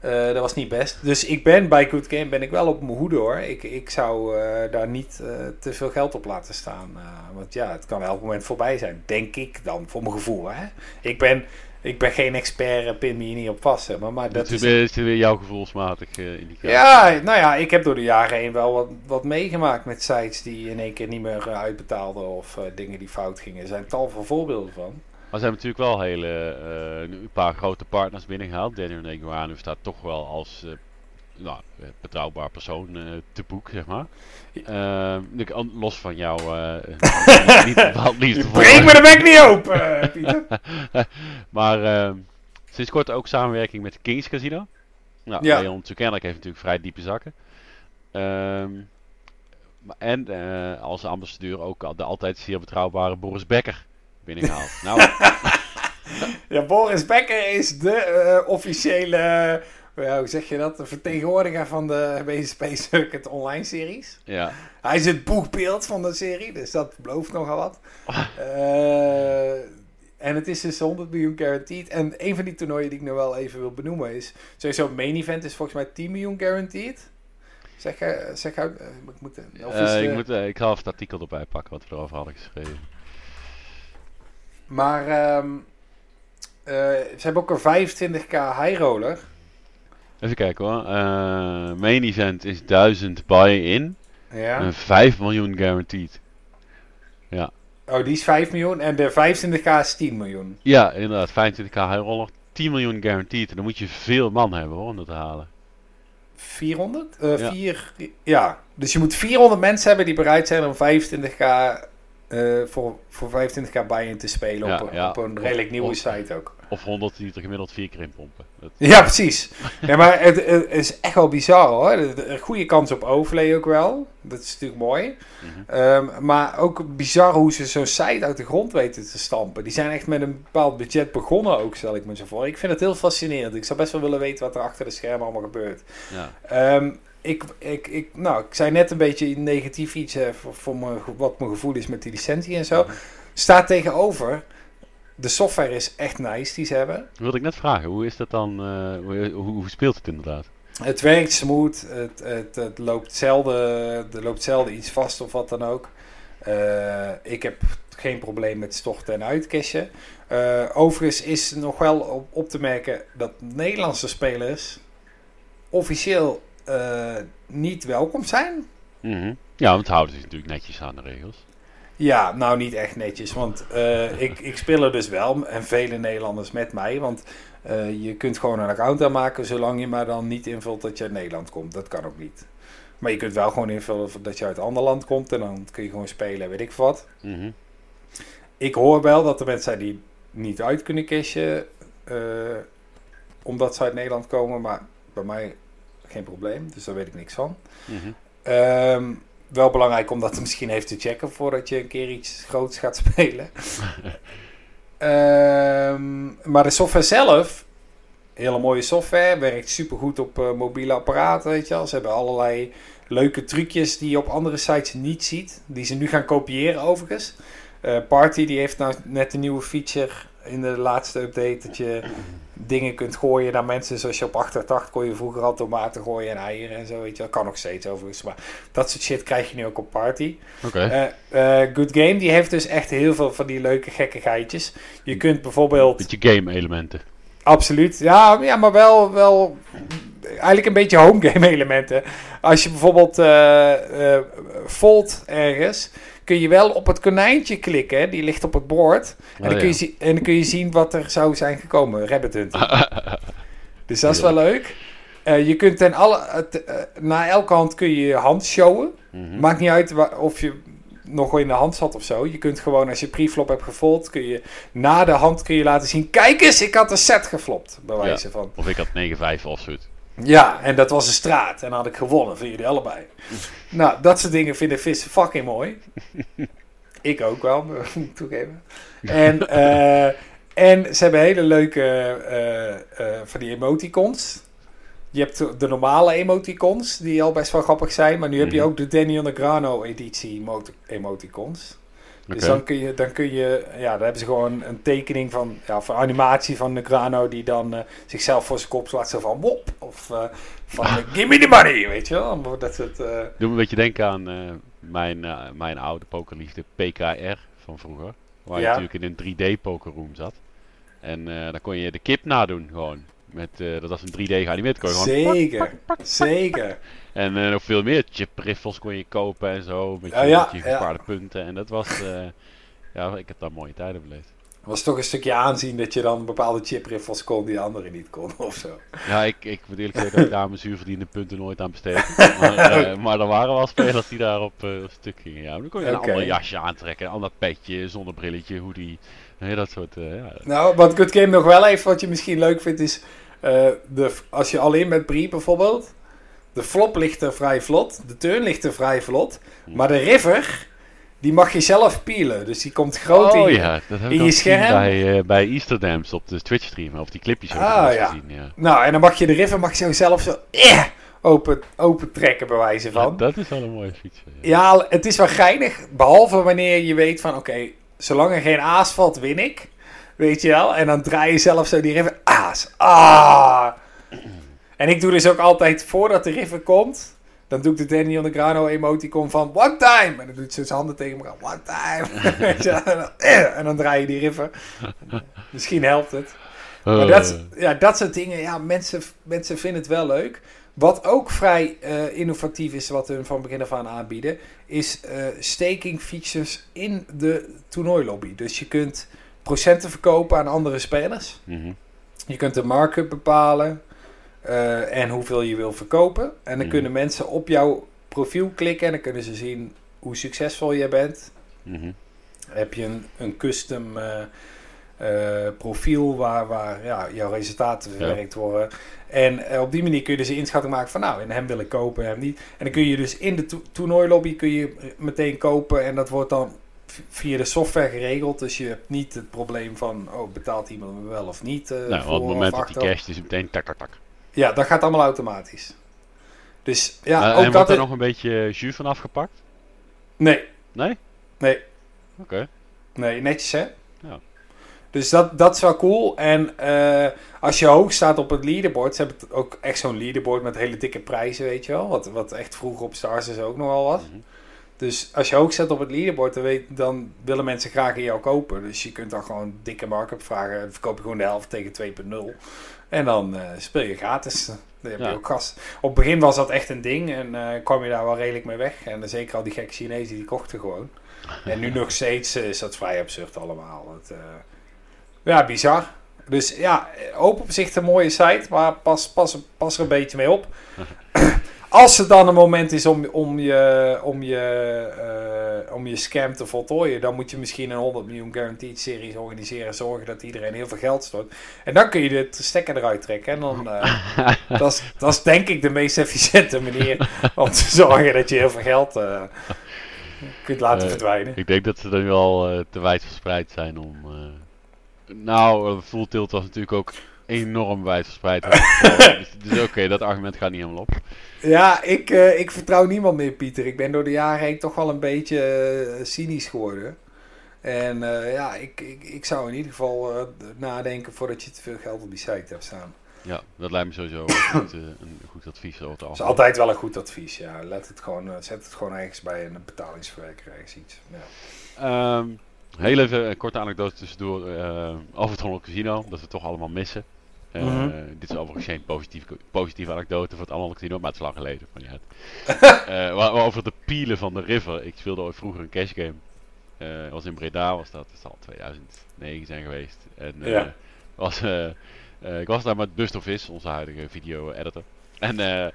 Eh, dat was niet best. Dus ik ben bij Good Game ben ik wel op mijn hoede hoor. Ik, ik zou daar niet te veel geld op laten staan. Want ja, het kan elk moment voorbij zijn. Denk ik dan, voor mijn gevoel. Hè? Ik, ben, ik ben geen expert, eh, pin me hier niet op vast. Maar, maar Dat is, is, weer- is weer jouw gevoelsmatig eh indicatie. ja, nou ja, ik heb door de jaren heen wel wat, wat meegemaakt met sites die in één keer niet meer eh, uitbetaalden of dingen die fout gingen. Er zijn tal van voorbeelden van. Maar ze hebben natuurlijk wel hele, een paar grote partners binnengehaald. Daniel Negreanu staat toch wel als nou, eh, betrouwbaar persoon eh, te boek, zeg maar. Eh, los van jou, niet bepaald liefde voor. Breek me de bek niet open, Pieter. maar eh, sinds kort ook samenwerking met de Kings Casino. Nou, Ja. Leon Zuckerlijk heeft natuurlijk vrij diepe zakken. Ehm, en als ambassadeur ook de altijd zeer betrouwbare Boris Becker binnengehaald. nou, Ja, Boris Becker is de officiële, ja, hoe zeg je dat, de vertegenwoordiger van de BSP Circuit online series. ja. Hij is het boegbeeld van de serie, dus dat belooft nogal wat. Eh, en het is dus 100 miljoen guaranteed. En een van die toernooien die ik nog wel even wil benoemen is... Sowieso, main event is volgens mij 10 miljoen guaranteed. Zeg, eh, zeg uit... eh, ik moet, of is ik, moet, ik ga even het artikel erbij pakken wat we erover hadden geschreven. Maar ehm, eh, ze hebben ook een 25k high roller. Even kijken hoor. Eh, main event is 1000 buy-in Ja. en 5 miljoen guaranteed. Oh, die is 5 miljoen en de 25k is 10 miljoen. Ja, inderdaad. 25k high roller. 10 miljoen guaranteed. En dan moet je veel man hebben hoor, om dat te halen. 400? Eh Ja. vier, ja, dus je moet 400 mensen hebben die bereid zijn om 25k eh, voor, voor 25k buy-in te spelen Ja, op, een- ja. op een redelijk nieuwe site ook. Of 100 die er gemiddeld 4 keer in pompen. Dat, Ja, precies. ja, maar het, het is echt wel bizar hoor. Een goede kans op overlay ook wel. Dat is natuurlijk mooi. mhm. Ehm, maar ook bizar hoe ze zo'n site uit de grond weten te stampen. Die zijn echt met een bepaald budget begonnen ook, stel ik me zo voor. Ik vind het heel fascinerend. Ik zou best wel willen weten wat er achter de schermen allemaal gebeurt. ja. Ehm, ik, ik, ik, nou, ik zei net een beetje negatief iets eh, voor, wat mijn gevoel is met die licentie en zo. Mhm. Staat tegenover, de software is echt nice die ze hebben. Wilde ik net vragen, hoe is dat dan? eh, hoe, hoe, speelt het inderdaad? Het werkt smooth, het, het, het loopt, zelden, er loopt zelden iets vast of wat dan ook. Eh, ik heb geen probleem met storten en uitcashen. Eh, overigens is nog wel op, op te merken dat Nederlandse spelers officieel niet welkom zijn. Mhm. Ja, want houden zich natuurlijk netjes aan de regels. Ja, nou niet echt netjes, want eh, ik, ik speel er dus wel en vele Nederlanders met mij. Want eh, je kunt gewoon een account aanmaken zolang je maar dan niet invult dat je uit Nederland komt. Dat kan ook niet. Maar je kunt wel gewoon invullen dat je uit een ander land komt en dan kun je gewoon spelen, weet ik wat. Mhm. Ik hoor wel dat er mensen zijn die niet uit kunnen cashen eh, omdat ze uit Nederland komen, maar bij mij geen probleem, dus daar weet ik niks van. Mhm. Ehm, wel belangrijk om dat misschien even te checken voordat je een keer iets groots gaat spelen. Ehm, maar de software zelf, hele mooie software, werkt supergoed op eh, mobiele apparaten, weet je wel. Ze hebben allerlei leuke trucjes die je op andere sites niet ziet, die ze nu gaan kopiëren overigens. Eh, Party die heeft nou net een nieuwe feature in de laatste update dat je dingen kunt gooien naar mensen zoals je op 88 kon je vroeger al tomaten gooien en eieren en zo, weet je wel. Kan nog steeds overigens, maar dat soort shit krijg je nu ook op Party. Oké. Eh, eh, Good Game die heeft dus echt heel veel van die leuke gekke geitjes. Je kunt bijvoorbeeld... Beetje game elementen. Absoluut. Ja, ja maar wel, wel eigenlijk een beetje home game elementen. Als je bijvoorbeeld eh eh, volt ergens, kun je wel op het konijntje klikken. Die ligt op het bord. En, Oh, dan, kun je en dan kun je zien wat er zou zijn gekomen. Rabbit hunting. Dus dat is wel leuk. Eh, je kunt ten alle, het, eh, na elke hand kun je je hand showen. Mhm. Maakt niet uit of je nog in de hand zat of zo. Je kunt gewoon, als je preflop hebt gefold, kun je na de hand kun je laten zien. Kijk eens, ik had een set geflopt. Bij wijze van. Of ik had 9-5 of zoiets. Ja, en dat was een straat. En dan had ik gewonnen van jullie allebei. nou, dat soort dingen vinden vissen fucking mooi. ik ook wel, moet ik toegeven. En, eh, en ze hebben hele leuke eh, eh, van die emoticons. Je hebt de- normale emoticons, die al best wel grappig zijn. Maar nu heb je Mhm. ook de Danny Grano editie emoti- Dus dan kun je, dan kun je, ja, daar hebben ze gewoon een tekening van, ja, van animatie van Negrano die dan eh, zichzelf voor zijn kop slaat, zo van wop, of eh, van eh, give me the money, weet je wel. Dat het, eh, Doe me een beetje denken aan mijn, mijn oude pokerliefde PKR van vroeger. Waar je natuurlijk in een 3D pokerroom zat. En dan kon je de kip nadoen gewoon. Met, eh, dat was een 3D geanimeerd. Kon je gewoon zeker, zeker. En eh, nog veel meer chip riffles kon je kopen en zo. Met je, Ja, ja, met je ja. gepaarde punten. En dat was... eh, ja, ik heb daar mooie tijden beleefd. was toch een stukje aanzien dat je dan bepaalde chipriffles kon die anderen niet kon of zo. Ja, ik, ik moet eerlijk zeggen dat ik daar mijn zuurverdiende punten nooit aan besteed. Maar, maar er waren wel spelers die daar op, stuk gingen. Ja, dan kon je een ander jasje aantrekken, een ander petje, zonnebrilletje, hoodie. Nee, dat soort... eh, ja. Nou, wat Good Game nog wel even, wat je misschien leuk vindt, is eh, de, als je alleen met Brie bijvoorbeeld, de flop ligt er vrij vlot, de turn ligt er vrij vlot, maar de river, die mag je zelf peelen. Dus die komt groot oh in je. ja, dat heb in ik je scherm? bij, eh, bij Easter Dams op de Twitch stream. Of die clipjes heb Ah, ja. gezien. Ja. Nou, en dan mag je de river mag je zo zelf zo eh, open, open trekken, bij wijze Ja, van. dat is wel een mooie feature. Ja. Ja, het is wel geinig. Behalve wanneer je weet van, oké, zolang er geen aas valt, win ik. Weet je wel? En dan draai je zelf zo die river. Aas. Ah. En ik doe dus ook altijd, voordat de river komt, dan doe ik de Danny Grano emoticon van one time. En dan doet ze zijn handen tegen elkaar. One time. Weet je wel? en, dan, eh, en dan draai je die river. Misschien helpt het. Maar Eh, dat, ja, dat soort dingen, ja, mensen, mensen vinden het wel leuk. Wat ook vrij eh, innovatief is, wat hun van begin af aan aanbieden, is eh, staking features in de toernooilobby. Dus je kunt procenten verkopen aan andere spelers. mhm. Je kunt de markup bepalen eh, en hoeveel je wil verkopen. En dan Mhm. kunnen mensen op jouw profiel klikken en dan kunnen ze zien hoe succesvol je bent. Mhm. Heb je een, een custom eh, profiel waar, waar ja, jouw resultaten verwerkt worden. En eh, op die manier kun je dus een inschatting maken van nou, en hem wil ik kopen en hem niet. En dan kun je dus in de to- toernooilobby kun je eh, meteen kopen en dat wordt dan via de software geregeld. Dus je hebt niet het probleem van, oh, betaalt iemand me wel of niet. Nou, voor op het moment dat die cash is, meteen tak tak tak. Ja, dat gaat allemaal automatisch. Dus ja, ook en dat... wordt er nog een beetje jus van afgepakt? Nee, Nee? nee. Oké. Nee, netjes hè? Dus dat, dat is wel cool. En eh, als je hoog staat op het leaderboard, ze hebben ook echt zo'n leaderboard met hele dikke prijzen, weet je wel. Wat, wat echt vroeger op Stars dus ook nog wel was. Mhm. Dus als je hoog staat op het leaderboard, dan, weet, dan willen mensen graag in jou kopen. Dus je kunt dan gewoon dikke markup vragen. Dan verkoop je gewoon de helft tegen 2.0. En dan eh, speel je gratis. Dan heb je Ja. ook gas. Op het begin was dat echt een ding en eh, kwam je daar wel redelijk mee weg. En dan zeker al die gekke Chinezen, die kochten gewoon. En nu nog steeds is dat vrij absurd allemaal. Het, ja, bizar. Dus ja, open op zich een mooie site, maar pas, pas, pas er een beetje mee op. Als het dan een moment is om, om, je, om, je, eh, om je scam te voltooien, dan moet je misschien een 100 miljoen guaranteed series organiseren. Zorgen dat iedereen heel veel geld stort. En dan kun je de stekker eruit trekken. En dan, eh, dat, is, dat is denk ik de meest efficiënte manier om te zorgen dat je heel veel geld eh, kunt laten verdwijnen. Ik denk dat ze dan wel eh, te wijd verspreid zijn om... eh, Nou, Full Tilt was natuurlijk ook enorm wijd verspreid. dus dus oké, dat argument gaat niet helemaal op. Ja, ik, eh, ik vertrouw niemand meer, Pieter. Ik ben door de jaren heen toch wel een beetje eh, cynisch geworden. En eh, ja, ik, ik, ik zou in ieder geval eh, nadenken voordat je te veel geld op die site hebt staan. Ja, dat lijkt me sowieso een goed, eh, een goed advies over het is altijd wel een goed advies, ja. Let het gewoon, eh, zet het gewoon ergens bij een betalingsverwerker, ergens iets. Ja. Ehm, heel even een korte anekdote tussendoor eh, over het Holland Casino, dat we toch allemaal missen. Eh, Mhm. Dit is overigens geen positieve, positieve anekdote voor het andere casino, maar het is lang geleden. Van, ja. Eh, wa- wa- over de pielen van de river. Ik speelde ooit vroeger een cash game. Eh, was in Breda, was dat. Dat zal 2009 zijn geweest. En eh, Ja. was, eh, eh, ik was daar met Buster Vis, onze huidige video-editor. En eh, eh,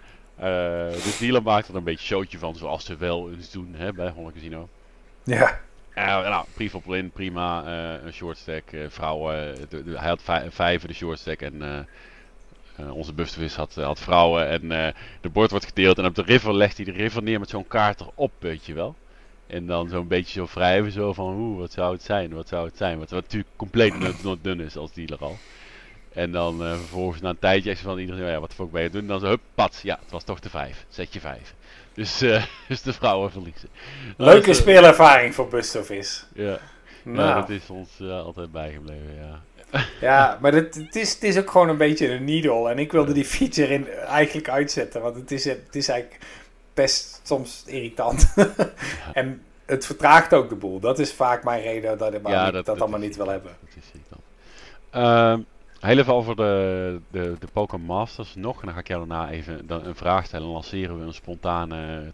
de dealer maakte er een beetje showtje van, zoals ze wel eens doen hè, bij Holland Casino. Ja. Eh, nou, brief op win, prima. eh, een short stack, eh, vrouwen. hij had vij- vijf de short stack en onze Bustervis had, had vrouwen. En de bord wordt gedeeld en op de river legt hij de river neer met zo'n kaart erop, weet je wel. En dan zo'n beetje zo wrijven, zo van, oeh, wat zou het zijn, wat zou het zijn. Wat, wat natuurlijk compleet not dun is als dealer al. En dan vervolgens na een tijdje van iedereen, ja, wat fuck ben je doen? Dan zo, hup, pat, ja, het was toch de vijf. Zet je vijf. Dus, eh, dus de vrouwen verliezen. Leuke Dus, eh, speelervaring voor Bustovis. Ja. Ja, Nou, dat is ons eh, altijd bijgebleven, ja. ja, maar het, het, is, het is ook gewoon een beetje een needle. En ik wilde die feature in, eigenlijk uitzetten. Want het is, het is eigenlijk best soms irritant. en het vertraagt ook de boel. Dat is vaak mijn reden dat ik Ja, dat, dat- allemaal is- niet wil hebben. Dat is irritant. Ehm heel even over de, de, de Pokémon Masters nog. En dan ga ik jou daarna even dan een vraag stellen. En lanceren we een spontane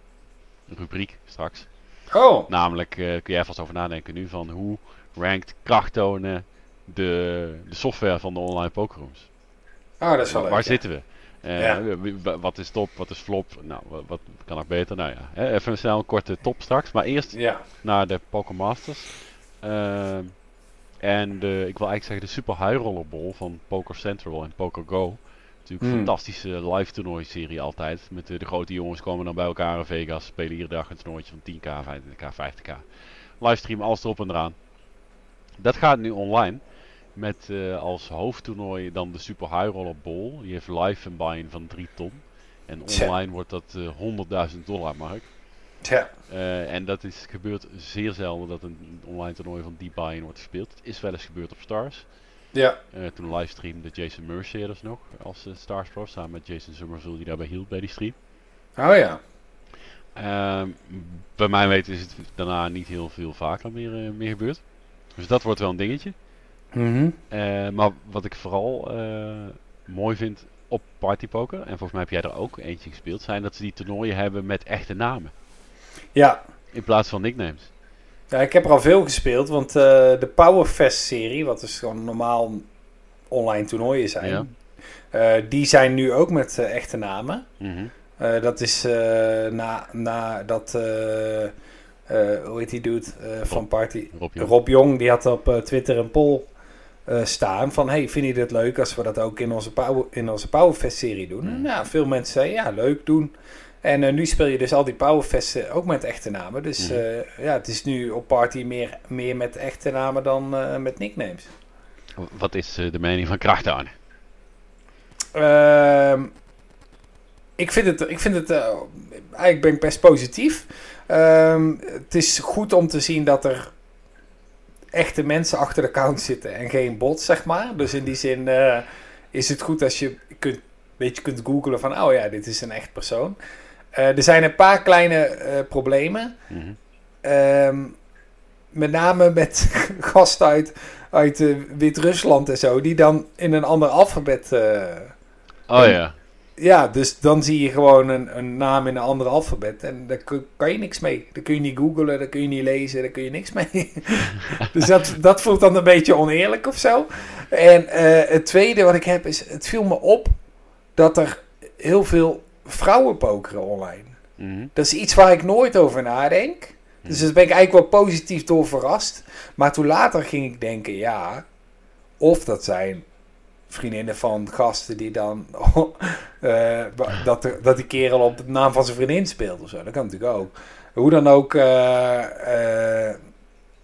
rubriek straks. Oh, Namelijk, eh, kun jij vast over nadenken nu van hoe rankt krachttonen de, de software van de online pokerrooms? oh dat is wel Waar, leuk. waar ja. zitten we? Eh, Ja. Wat is top, wat is flop? Nou, wa- wat kan nog beter? Nou ja, even snel een korte top straks. Maar eerst Ja, naar de Pokémon Masters. Ehm, en de, ik wil eigenlijk zeggen de Super High Roller Ball van Poker Central en Poker Go. Natuurlijk een Hmm. fantastische live toernooi serie altijd. Met de, de grote jongens komen dan bij elkaar in Vegas. Spelen iedere dag een toernooitje van 10k, 25k, 50k. Livestream, alles erop en eraan. Dat gaat nu online. Met eh, als hoofdtoernooi dan de Super High Roller Ball. Die heeft live een buy-in van 3 ton. En online wordt dat eh 100.000 dollar mark. Tja. Eh, en dat is gebeurt zeer zelden dat een online toernooi van die buy-in wordt gespeeld. Het is wel eens gebeurd op Stars. Ja, Eh, toen livestreamde Jason Mercier nog als eh, Stars Pro. Samen met Jason Somerville die daarbij hield bij die stream. oh ja. Ehm, bij mij weten is het daarna niet heel veel vaker meer, meer gebeurd. Dus dat wordt wel een dingetje. Mhm. Eh, maar wat ik vooral mooi vind op Partypoker, en volgens mij heb jij er ook eentje gespeeld, zijn dat ze die toernooien hebben met echte namen. Ja. In plaats van nicknames. ja, ik heb er al veel gespeeld. Want eh, de Powerfest-serie, wat dus gewoon normaal online toernooien zijn... Ja. eh, die zijn nu ook met eh, echte namen. Mhm. Dat is na, na dat, hoe heet die dude van Party? Rob Jong, die had op Twitter een poll staan van... Hey, vind je dit leuk als we dat ook in onze, Power, in onze Powerfest-serie doen? Mm. En ja, veel mensen zeiden, ja, leuk, doen. En eh, nu speel je dus al die Powerfesten ook met echte namen. Dus Mm. eh, ja, het is nu op Party meer, meer met echte namen dan eh, met nicknames. Wat is de mening van Krachttonen? Ehm, ik vind het, ik vind het eigenlijk ben ik best positief. Ehm, het is goed om te zien dat er echte mensen achter de account zitten en geen bots, zeg maar. Dus in die zin is het goed als je kunt, een beetje kunt googlen van, oh ja, dit is een echt persoon. Eh, er zijn een paar kleine eh, problemen. Mhm. Ehm, met name met gasten uit, uit eh, Wit-Rusland en zo, die dan in een ander alfabet. Oh En- ja. ja, dus dan zie je gewoon een, een naam in een ander alfabet en daar kan je niks mee. Daar kun je niet googlen, daar kun je niet lezen, daar kun je niks mee. dus dat, dat voelt dan een beetje oneerlijk of zo. En het tweede wat ik heb is, het viel me op dat er heel veel vrouwen pokeren online. Mhm. Dat is iets waar ik nooit over nadenk. Dus daar ben ik eigenlijk wel positief door verrast. Maar toen later ging ik denken, ja, of dat zijn vriendinnen van gasten die dan eh, dat, de, dat die kerel op de naam van zijn vriendin speelt of zo. Dat kan natuurlijk ook. Hoe dan ook eh, eh,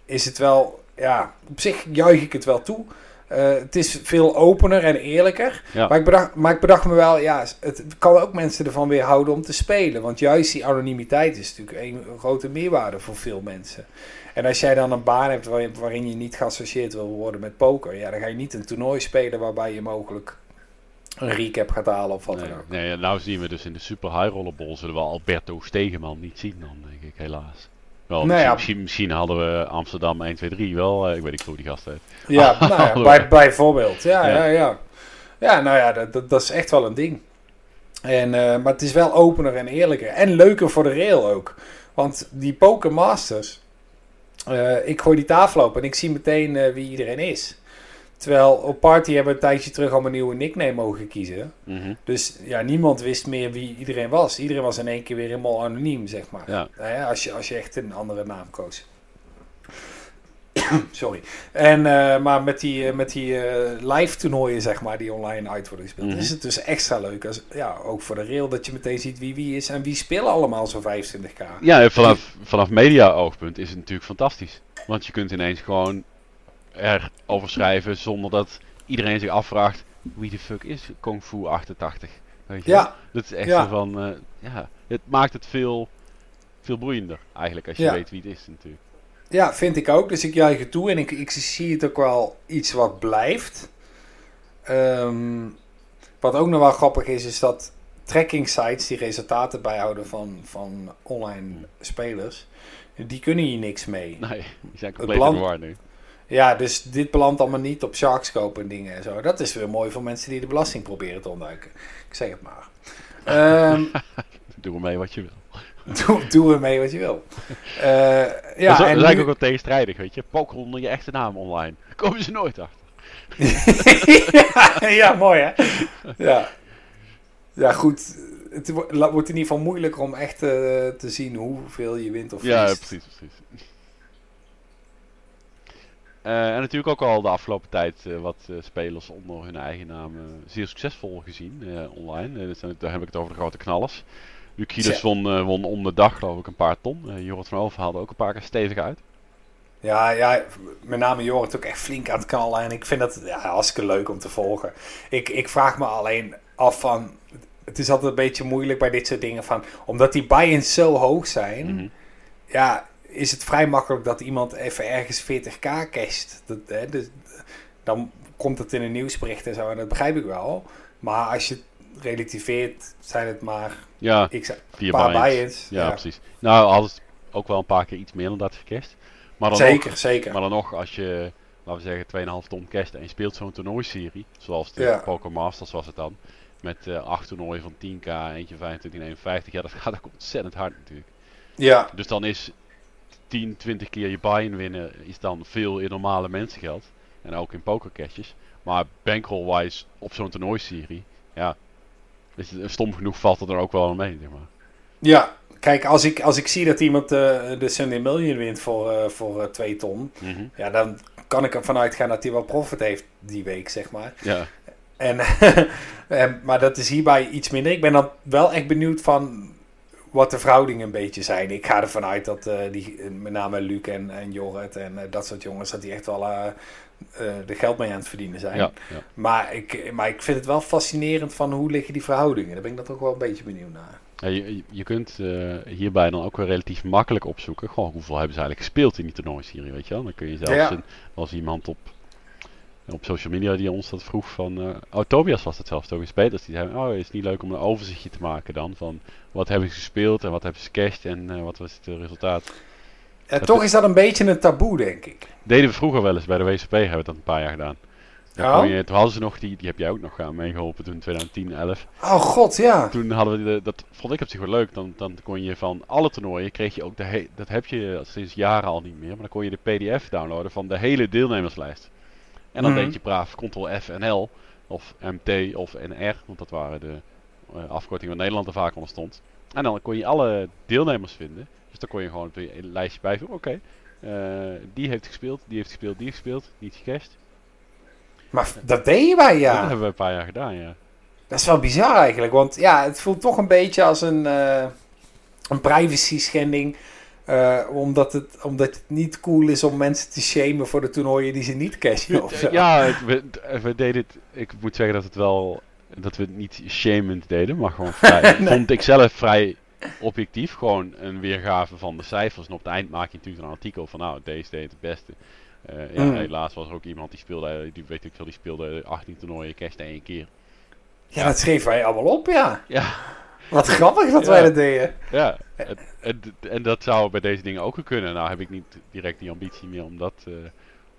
is het wel, ja, op zich juich ik het wel toe. Eh, het is veel opener en eerlijker. Ja. Maar, ik bedacht, maar ik bedacht me wel, ja, het kan ook mensen ervan weerhouden om te spelen. Want juist die anonimiteit is natuurlijk een grote meerwaarde voor veel mensen. En als jij dan een baan hebt waarin, je niet geassocieerd wil worden met poker, ja, dan ga je niet een toernooi spelen waarbij je mogelijk een recap gaat halen of wat Nee, dan ook. nee, nou zien we dus in de Super High Rollerball zullen we Alberto Stegeman niet zien dan, denk ik, helaas. Wel, Nou misschien, ja. misschien, misschien hadden we Amsterdam 1, 2, 3 wel, eh, ik weet niet hoe die gast heet. Ja, nou ja, bij, bijvoorbeeld. Ja, Ja. ja, ja. Ja, nou ja, dat, dat, dat is echt wel een ding. En, eh, maar het is wel opener en eerlijker. En leuker voor de rail ook. Want die Poker Masters. eh, ik gooi die tafel open en ik zie meteen wie iedereen is. Terwijl op Party hebben we een tijdje terug al een nieuwe nickname mogen kiezen. Mhm. Dus ja, niemand wist meer wie iedereen was. Iedereen was in één keer weer helemaal anoniem, zeg maar. Ja. Nou als, je, als je echt een andere naam koos. Sorry. En, eh, maar met die, eh, met die eh, live toernooien, zeg maar, die online uit worden gespeeld, Mhm. is het dus extra leuk. Als, ja, ook voor de rail, dat je meteen ziet wie wie is en wie spelen allemaal zo'n 25k. Ja, vanaf, vanaf media-oogpunt is het natuurlijk fantastisch. Want je kunt ineens gewoon erover schrijven zonder dat iedereen zich afvraagt wie de fuck is Kung Fu 88. Weet je? wel? Ja, Dat is echt Ja. zo van, eh, ja, het maakt het veel, veel boeiender eigenlijk als je Ja. weet wie het is natuurlijk. ja, vind ik ook. Dus ik juich het toe en ik, ik zie het ook wel iets wat blijft. Ehm, wat ook nog wel grappig is, is dat tracking sites die resultaten bijhouden van, van online spelers, die kunnen hier niks mee. Nee, die zijn compleet in nu. Ja, dus dit belandt allemaal niet op Sharkscope en dingen en zo. Dat is weer mooi voor mensen die de belasting proberen te ontduiken. Ik zeg het maar. Ehm, Doe ermee wat je wil. doe, doe ermee wat je wil. Eh, Ja, ja, dat is, eigenlijk ook wel tegenstrijdig, weet je. Poker onder je echte naam online. Daar komen ze nooit achter. ja, ja, mooi hè? Ja. Ja, goed. Het wordt in ieder geval moeilijker om echt eh, te zien hoeveel je wint of Ja, verliest. precies, precies. Eh, en natuurlijk ook al de afgelopen tijd eh, wat eh, spelers onder hun eigen naam zeer succesvol gezien online. Zijn- daar heb ik het over de grote knallers. Lucides Tja. won, won om de dag geloof ik een paar ton. Eh Jorrit van Over haalde ook een paar keer stevig uit. Ja, ja, met name Jorrit ook echt flink aan het knallen. En ik vind dat ja, hartstikke leuk om te volgen. Ik, ik vraag me alleen af van... Het is altijd een beetje moeilijk bij dit soort dingen van... Omdat die buy-ins zo hoog zijn... Mhm. Ja, is het vrij makkelijk dat iemand even ergens 40k casht. Dat, hè, dus, dan komt het in een nieuwsbericht en zo. En dat begrijp ik wel. Maar als je het relativeert, zijn het maar Ja, x vier paar buy-ins. Ja, precies. Nou, ze ook wel een paar keer iets meer dan dat gecast. Maar dan Zeker, nog, zeker. Maar dan nog, als je, laten we zeggen, 2,5 ton cast en je speelt zo'n toernooiserie, zoals de Ja. Poker Masters was het dan, met eh 8 toernooien van 10k, eentje 25 en 51, ja, dat gaat ook ontzettend hard natuurlijk. Ja, Dus dan is 10, 20 keer je buy-in winnen, is dan veel in normale mensengeld. En ook in pokercashjes. Maar bankroll-wise op zo'n toernooiserie, ja, is het, stom genoeg valt het er ook wel mee, zeg maar. ja. Kijk, als ik, als ik zie dat iemand eh, de Sunday Million wint voor, eh voor eh, 2 ton... Mhm. Ja, dan kan ik ervan uitgaan dat hij wel profit heeft die week, zeg maar. Ja, En, en, maar dat is hierbij iets minder. Ik ben dan wel echt benieuwd van wat de verhoudingen een beetje zijn. Ik ga ervan uit dat eh, die, eh, met name Luc en, en Jorrit en eh, dat soort jongens, dat die echt wel eh, de geld mee aan het verdienen zijn. ja, ja. Maar, ik, maar ik vind het wel fascinerend van hoe liggen die verhoudingen. Daar ben ik dan toch wel een beetje benieuwd naar. Ja, je, kunt hierbij dan ook weer relatief makkelijk opzoeken. Gewoon hoeveel hebben ze eigenlijk gespeeld in die toernooiserie, weet je wel. Dan kun je zelfs, een- er was iemand op, op social media die ons dat vroeg van... eh oh, Tobias was het zelfs, Tobias Peters. Die zei, oh, is het niet leuk om een overzichtje te maken dan van... Wat hebben ze gespeeld en wat hebben ze gecashed en eh, wat was het eh, resultaat. En Dat toch is- dat een beetje een taboe, denk ik. Deden we vroeger wel eens bij de WCP, hebben we dat een paar jaar gedaan. Kon je, toen hadden ze nog, die, die heb jij ook nog aan meegeholpen toen 2010, 11. Oh god, ja. Toen hadden we, de, dat vond ik op zich wel leuk. Dan, dan kon je van alle toernooien, kreeg je ook de he- dat heb je sinds jaren al niet meer. Maar dan kon je de pdf downloaden van de hele deelnemerslijst. En dan Mhm. deed je braaf Ctrl F en L, of MT of NR, want dat waren de eh, afkortingen waar Nederland er vaak onder stond. En dan kon je alle deelnemers vinden. Dus dan kon je gewoon op een lijstje bijvoegen. Oké, eh, die heeft gespeeld, die heeft gespeeld, die heeft gespeeld, niet gecashed. Maar dat deden wij, Dat ja. hebben we een paar jaar gedaan, ja. Dat is wel bizar eigenlijk, want ja, het voelt toch een beetje als een, eh een privacy schending. Eh, omdat, het, omdat het niet cool is om mensen te shamen voor de toernooien die ze niet cashen. Of zo. Ja, we, we deden het. Ik moet zeggen dat het wel. Dat we het niet shamend deden, maar gewoon vrij. Nee. Vond ik zelf vrij objectief. Gewoon een weergave van de cijfers. En op het eind maak je natuurlijk een artikel van. Nou, deze deed het beste. Eh, ja, Mm. Helaas was er ook iemand die speelde. Die weet ik veel, die speelde 18 toernooien, cashte één keer. Ja, dat schreven wij allemaal op, ja. Ja, Wat grappig dat Ja. wij dat deden. ja. En, en, en dat zou bij deze dingen ook kunnen. Nou heb ik niet direct die ambitie meer om dat, eh,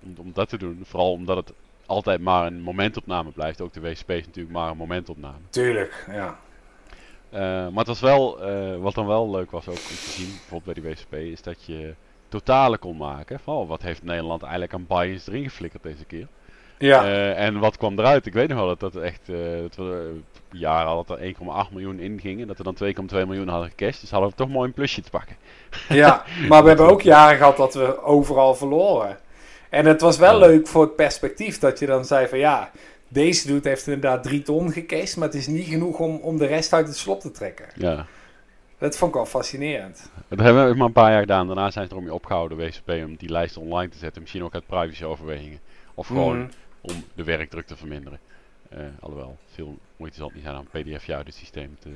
om, om dat te doen. Vooral omdat het altijd maar een momentopname blijft. Ook de WSP is natuurlijk maar een momentopname. Tuurlijk, ja. Uh, maar het was wel, uh, wat dan wel leuk was ook om te zien, bijvoorbeeld bij die WSP, is dat je totalen kon maken. Van, oh, wat heeft Nederland eigenlijk aan buy-ins erin geflikkerd deze keer? Ja. Uh, en wat kwam eruit? Ik weet nog wel dat dat echt, dat we jaar al dat er 1,8 miljoen inging en dat we dan 2,2 miljoen hadden gecashed. Dus hadden we toch mooi een plusje te pakken. Ja, maar we hebben ook jaren gehad dat we overal verloren. En het was wel leuk voor het perspectief dat je dan zei van ja, deze dude heeft inderdaad drie ton gecashed, maar het is niet genoeg om, om de rest uit het slop te trekken. Ja. Dat vond ik wel fascinerend. Dat hebben we maar een paar jaar gedaan. Daarna zijn ze erommee opgehouden, WCP, om die lijst online te zetten. Misschien ook uit privacy-overwegingen. Of gewoon Mhm. Om de werkdruk te verminderen. Eh, alhoewel, veel moeite zal het niet zijn om een pdf uit het systeem te...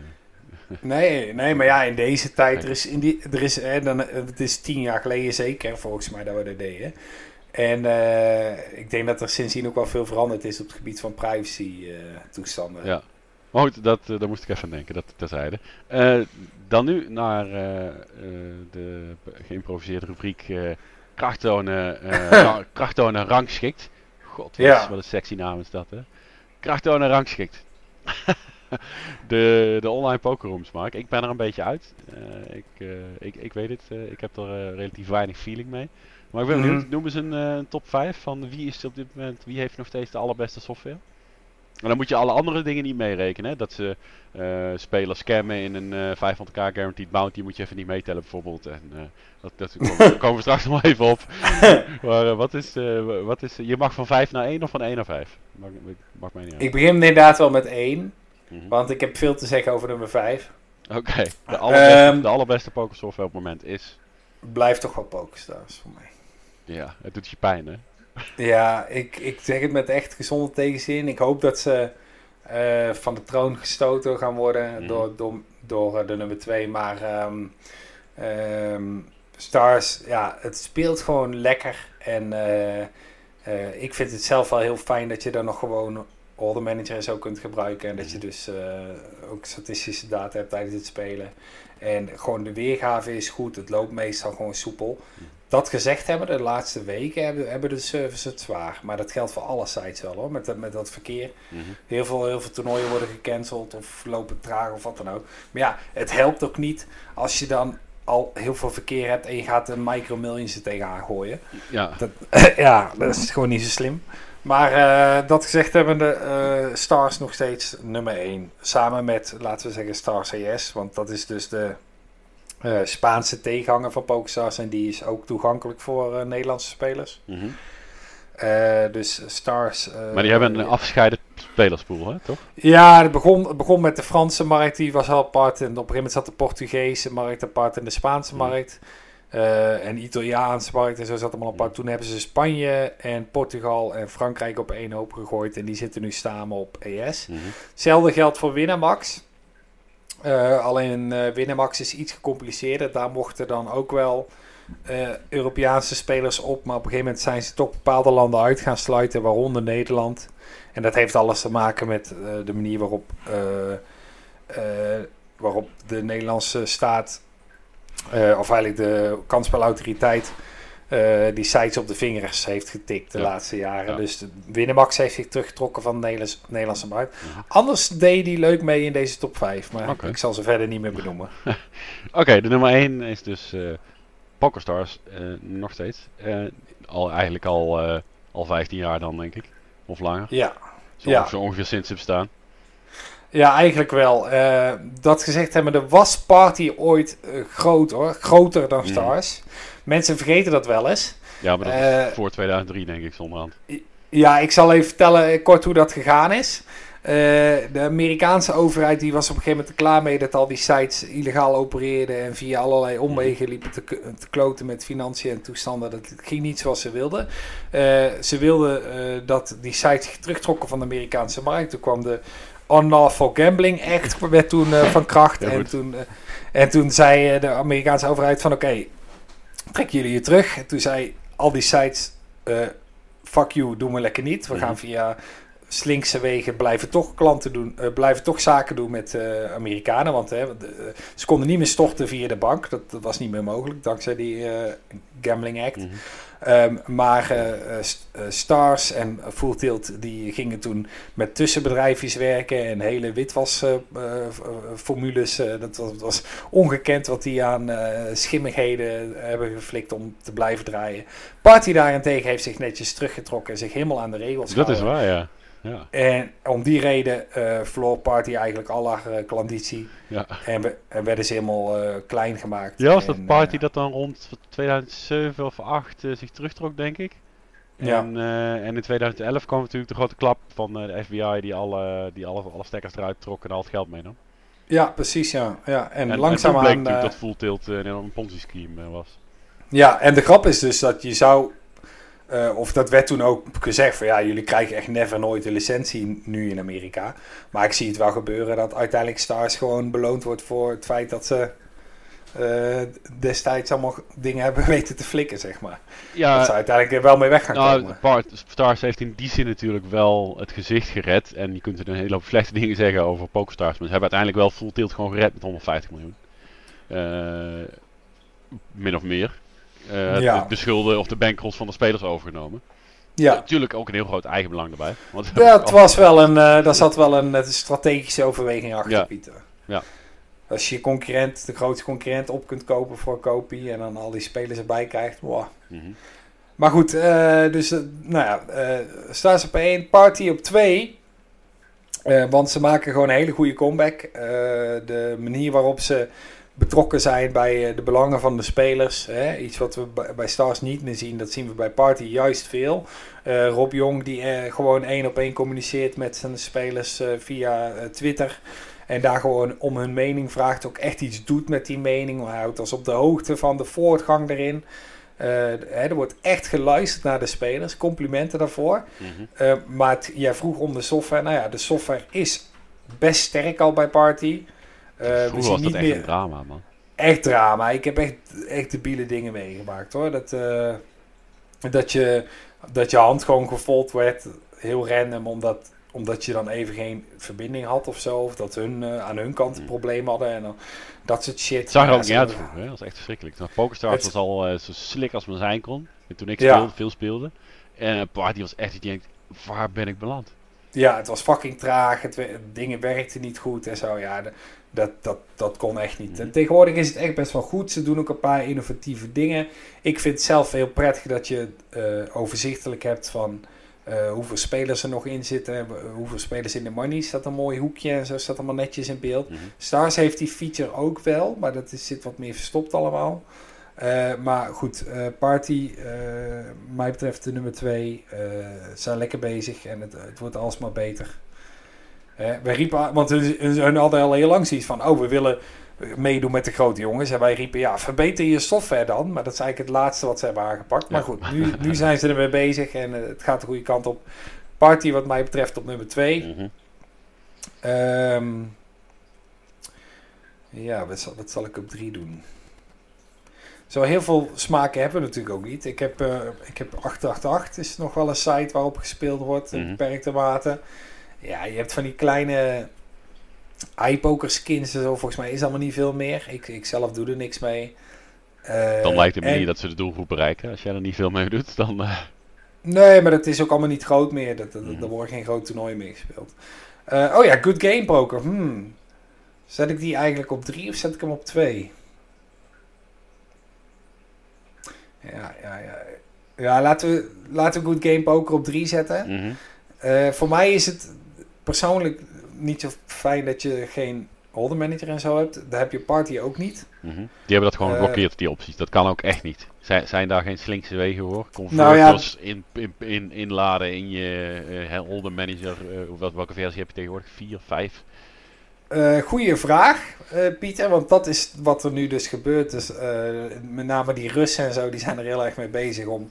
Nee, nee, maar ja, in deze tijd, er is, in die, er is hè, dan, het is tien jaar geleden zeker, volgens mij, dat we dat deden. En eh, ik denk dat er sindsdien ook wel veel veranderd is op het gebied van privacy eh, toestanden. Ja. Maar goed, dat, eh, daar moest ik even aan denken, dat terzijde. Eh dan nu naar eh, eh, de geïmproviseerde rubriek eh krachttonen, eh, ra- krachttonen rangschikt. God, Ja. wat een sexy naam is dat, hè? Krachttonen rangschikt. de, de online pokerrooms, Mark. Ik ben er een beetje uit. Eh, ik, eh, ik, ik weet het, eh, ik heb er relatief weinig feeling mee. Maar ik ben benieuwd, Mhm. noem eens een, eh, een top 5 van wie is op dit moment, wie heeft nog steeds de allerbeste software? En dan moet je alle andere dingen niet meerekenen. Hè? Dat ze eh, spelers scammen in een eh 500k guaranteed bounty moet je even niet meetellen bijvoorbeeld. En, eh, dat, dat komen, daar komen we straks nog even op. maar wat is, wa- wat is, je mag van 5 naar 1 of van 1 naar 5? Mag, mag mij niet uit. Ik begin inderdaad wel met één, Mhm. want ik heb veel te zeggen over nummer vijf. Oké, de, allerbeste, Ehm, de allerbeste pokersoftware op het moment is... Blijft toch wel PokerStars voor mij. Ja, het doet je pijn hè? Ja, ik, ik zeg het met echt gezonde tegenzin. Ik hoop dat ze eh, van de troon gestoten gaan worden Mhm. door, door, door eh, de nummer 2. Maar ehm, ehm, Stars, ja, het speelt gewoon lekker. En eh, ik vind het zelf wel heel fijn dat je dan nog gewoon Order Manager en zo kunt gebruiken. En dat je Mhm. dus ook statistische data hebt tijdens het spelen. En gewoon de weergave is goed. Het loopt meestal gewoon soepel. Dat gezegd hebben, de laatste weken hebben, hebben de servers het zwaar. Maar dat geldt voor alle sites wel hoor, met, dat- met dat verkeer. Mhm. Heel veel, heel veel toernooien worden gecanceld of lopen traag of wat dan ook. Maar ja, het helpt ook niet als je dan al heel veel verkeer hebt en je gaat een micro millions er tegenaan gooien. Ja, ja, dat is gewoon niet zo slim. Maar eh, dat gezegd hebben de eh, Stars nog steeds nummer 1. Samen met, laten we zeggen, Stars CS. Want dat is dus de eh, Spaanse tegenhanger van PokerStars. En die is ook toegankelijk voor eh, Nederlandse spelers. mhm. Eh, dus Stars... maar die hebben een afgescheiden spelerspool hè, toch? Ja, het begon, het begon met de Franse markt, die was al apart. En op een gegeven moment zat de Portugese markt apart en de Spaanse Ja. markt. en Italiaanse markt en zo zat allemaal apart. Toen hebben ze Spanje en Portugal en Frankrijk op één hoop gegooid. En die zitten nu samen op ES. Mhm. Hetzelfde geldt voor Winamax. Eh, alleen eh Winamax is iets gecompliceerder. Daar mochten dan ook wel eh, Europese spelers op. Maar op een gegeven moment zijn ze toch bepaalde landen uit gaan sluiten, waaronder Nederland. En dat heeft alles te maken met de manier waarop, waarop de Nederlandse staat, of eigenlijk de kansspelautoriteit, eh, die sites op de vingers heeft getikt de Ja. laatste jaren. Ja. Dus de Winamax heeft zich teruggetrokken van de Nederlands- Nederlandse markt. Mhm. Anders deed hij leuk mee in deze top 5, maar ik zal ze verder niet meer benoemen. Oké, de nummer 1 is dus eh PokerStars, eh, nog steeds. Al, eigenlijk al, al 15 jaar dan, denk ik. Of langer. Ja, Zo, Ja. zo ongeveer sinds ze bestaan. Ja eigenlijk wel. Eh, dat gezegd hebben, de was party ooit eh, groot hoor, groter dan Mhm. Stars. Mensen vergeten dat wel eens. Ja, maar dat Eh, is voor 2003, denk ik, zonderhand. Ja, ik zal even vertellen eh, kort hoe dat gegaan is. Eh, de Amerikaanse overheid die was op een gegeven moment er klaar mee dat al die sites illegaal opereerden en via allerlei omwegen liepen te, te kloten met financiën en toestanden. Dat ging niet zoals ze wilden. Eh, ze wilden eh, dat die sites terugtrokken van de Amerikaanse markt. Toen kwam de Unlawful Gambling Act werd toen eh, van kracht. Ja, en, toen, eh, en toen zei eh, de Amerikaanse overheid van oké, trek jullie je terug. En toen zei al die sites, fuck you, doen we lekker niet. We Mhm. gaan via slinkse wegen blijven toch klanten doen, uh, blijven toch zaken doen met uh, Amerikanen. Want hè, de, ze konden niet meer storten via de bank. Dat, dat was niet meer mogelijk dankzij die Gambling Act. Mm -hmm. Um, maar Stars en Full Tilt die gingen toen met tussenbedrijfjes werken en hele witwasformules. dat, was, dat was ongekend wat die aan schimmigheden hebben geflikt om te blijven draaien. Party daarentegen heeft zich netjes teruggetrokken en zich helemaal aan de regels Dat is waar, ja. Ja. En om die reden uh, verloor Party eigenlijk al haar uh, klanditie. Ja. En, we, en werden ze helemaal uh, klein gemaakt. Ja, was en, dat Party dat dan rond 2007 of 2008 zich terugtrok, denk ik? Ja. En, en in 2011 kwam natuurlijk de grote klap van de FBI die alle, die alle, alle stekkers eruit trok en al het geld meenam. Ja, precies, ja. ja. En, en langzaamaan... En bleek natuurlijk dat Full Tilt een Ponzi-scheme was. Ja, en de grap is dus dat je zou uh, of dat werd toen ook gezegd van ja, jullie krijgen echt never nooit een licentie nu in Amerika. Maar ik zie het wel gebeuren dat uiteindelijk Stars gewoon beloond wordt voor het feit dat ze uh, destijds allemaal dingen hebben weten te flikken, zeg maar. Ja, dat ze uiteindelijk wel mee weg gaan nou, komen. Stars heeft in die zin natuurlijk wel het gezicht gered. En je kunt er een hele hoop slechte dingen zeggen over PokerStars. Maar ze hebben uiteindelijk wel Full Tilt gewoon gered met 150 miljoen. Uh, min of meer uh, ja. de, schulden of de bankrolls van de spelers overgenomen. Ja. Natuurlijk ook een heel groot eigenbelang erbij. Want ja, het was wel een, uh, daar zat wel een, een strategische overweging achter, ja. Pieter. Ja. Als je je concurrent, de grootste concurrent op kunt kopen voor kopie en dan al die spelers erbij krijgt. Wow. Mm -hmm. Maar goed, uh, dus uh, nou ja, staan ze op 1, party op 2. want ze maken gewoon een hele goede comeback. de manier waarop ze betrokken zijn bij eh, de belangen van de spelers. Hè? Iets wat we bij Stars niet meer zien, dat zien we bij Party juist veel. Uh, Rob Jong die uh, gewoon één op één communiceert met zijn spelers uh, via Twitter. En daar gewoon om hun mening vraagt, ook echt iets doet met die mening. Hij houdt ons op de hoogte van de voortgang erin. hè, er wordt echt geluisterd naar de spelers. Complimenten daarvoor. Mm maar jij vroeg om de software. Nou ja, de software is best sterk al bij Party. We zien was niet echt meer... een drama, man. Echt drama. Ik heb echt, echt debiele dingen meegemaakt, hoor. Dat, uh, dat, je, dat je hand gewoon gefold werd, heel random, omdat, omdat je dan even geen verbinding had of zo. Of dat hun uh, aan hun kant een mm. probleem hadden en dan dat soort shit. Het zag er ook niet uit vroeger, dat was echt verschrikkelijk. PokerStars was al zo slik als mijn zijn kon. En toen ik speelde, veel speelde. En Party was echt, je denkt, waar ben ik beland? Ja, het was fucking traag. Het, dingen werkten niet goed en zo. Ja, de, dat, dat, dat kon echt niet. En mhm. tegenwoordig is het echt best wel goed. Ze doen ook een paar innovatieve dingen. Ik vind het zelf heel prettig dat je uh, overzichtelijk hebt van uh, hoeveel spelers er nog in zitten. Hoeveel spelers in de money. Staat een mooi hoekje en zo staat allemaal netjes in beeld. Mhm. Stars heeft die feature ook wel, maar dat is, zit wat meer verstopt allemaal. Uh, maar goed, uh, Party, uh, mij betreft de nummer 2, zijn lekker bezig en het, het wordt alsmaar beter. Wij riepen, want hun hadden al heel lang zoiets van, oh we willen meedoen met de grote jongens. En wij riepen, ja verbeter je software dan. Maar dat is eigenlijk het laatste wat ze hebben aangepakt. Maar goed, nu, nu zijn ze ermee bezig en het gaat de goede kant op. Party wat mij betreft op nummer 2. Mm -hmm. um, ja, wat zal, wat zal ik op 3 doen? Zo heel veel smaken hebben we natuurlijk ook niet. Ik heb, uh, ik heb 888, is nog wel een site waarop gespeeld wordt, in mm -hmm. beperkte mate. Ja, je hebt van die kleine iPoker skins en zo. Volgens mij is allemaal niet veel meer. Ik, ik zelf doe er niks mee. Uh, dan lijkt het me niet dat ze de doelgroep bereiken. Als jij er niet veel mee doet, dan... Uh... Nee, maar dat is ook allemaal niet groot meer. Dat, dat, mm -hmm. Er wordt geen groot toernooi meer gespeeld. oh ja, Good Game Poker. Hmm. Zet ik die eigenlijk op 3 of zet ik hem op 2? Ja, ja, ja. Ja, laten we, laten we Good Game Poker op 3 zetten. Mm -hmm. voor mij is het persoonlijk niet zo fijn dat je geen holder manager en zo hebt. Daar heb je Party ook niet. Mm -hmm. Die hebben dat gewoon eh, geblokkeerd, die opties. Dat kan ook echt niet. Zijn, zijn daar geen slinkse wegen voor? Converters nou ja, in, in, in, inladen in je uh, holder manager. Uh, welke versie heb je tegenwoordig? 4, 5? Uh, goeie vraag, uh, Pieter, want dat is wat er nu dus gebeurt. Dus, uh, met name die Russen en zo, die zijn er heel erg mee bezig om,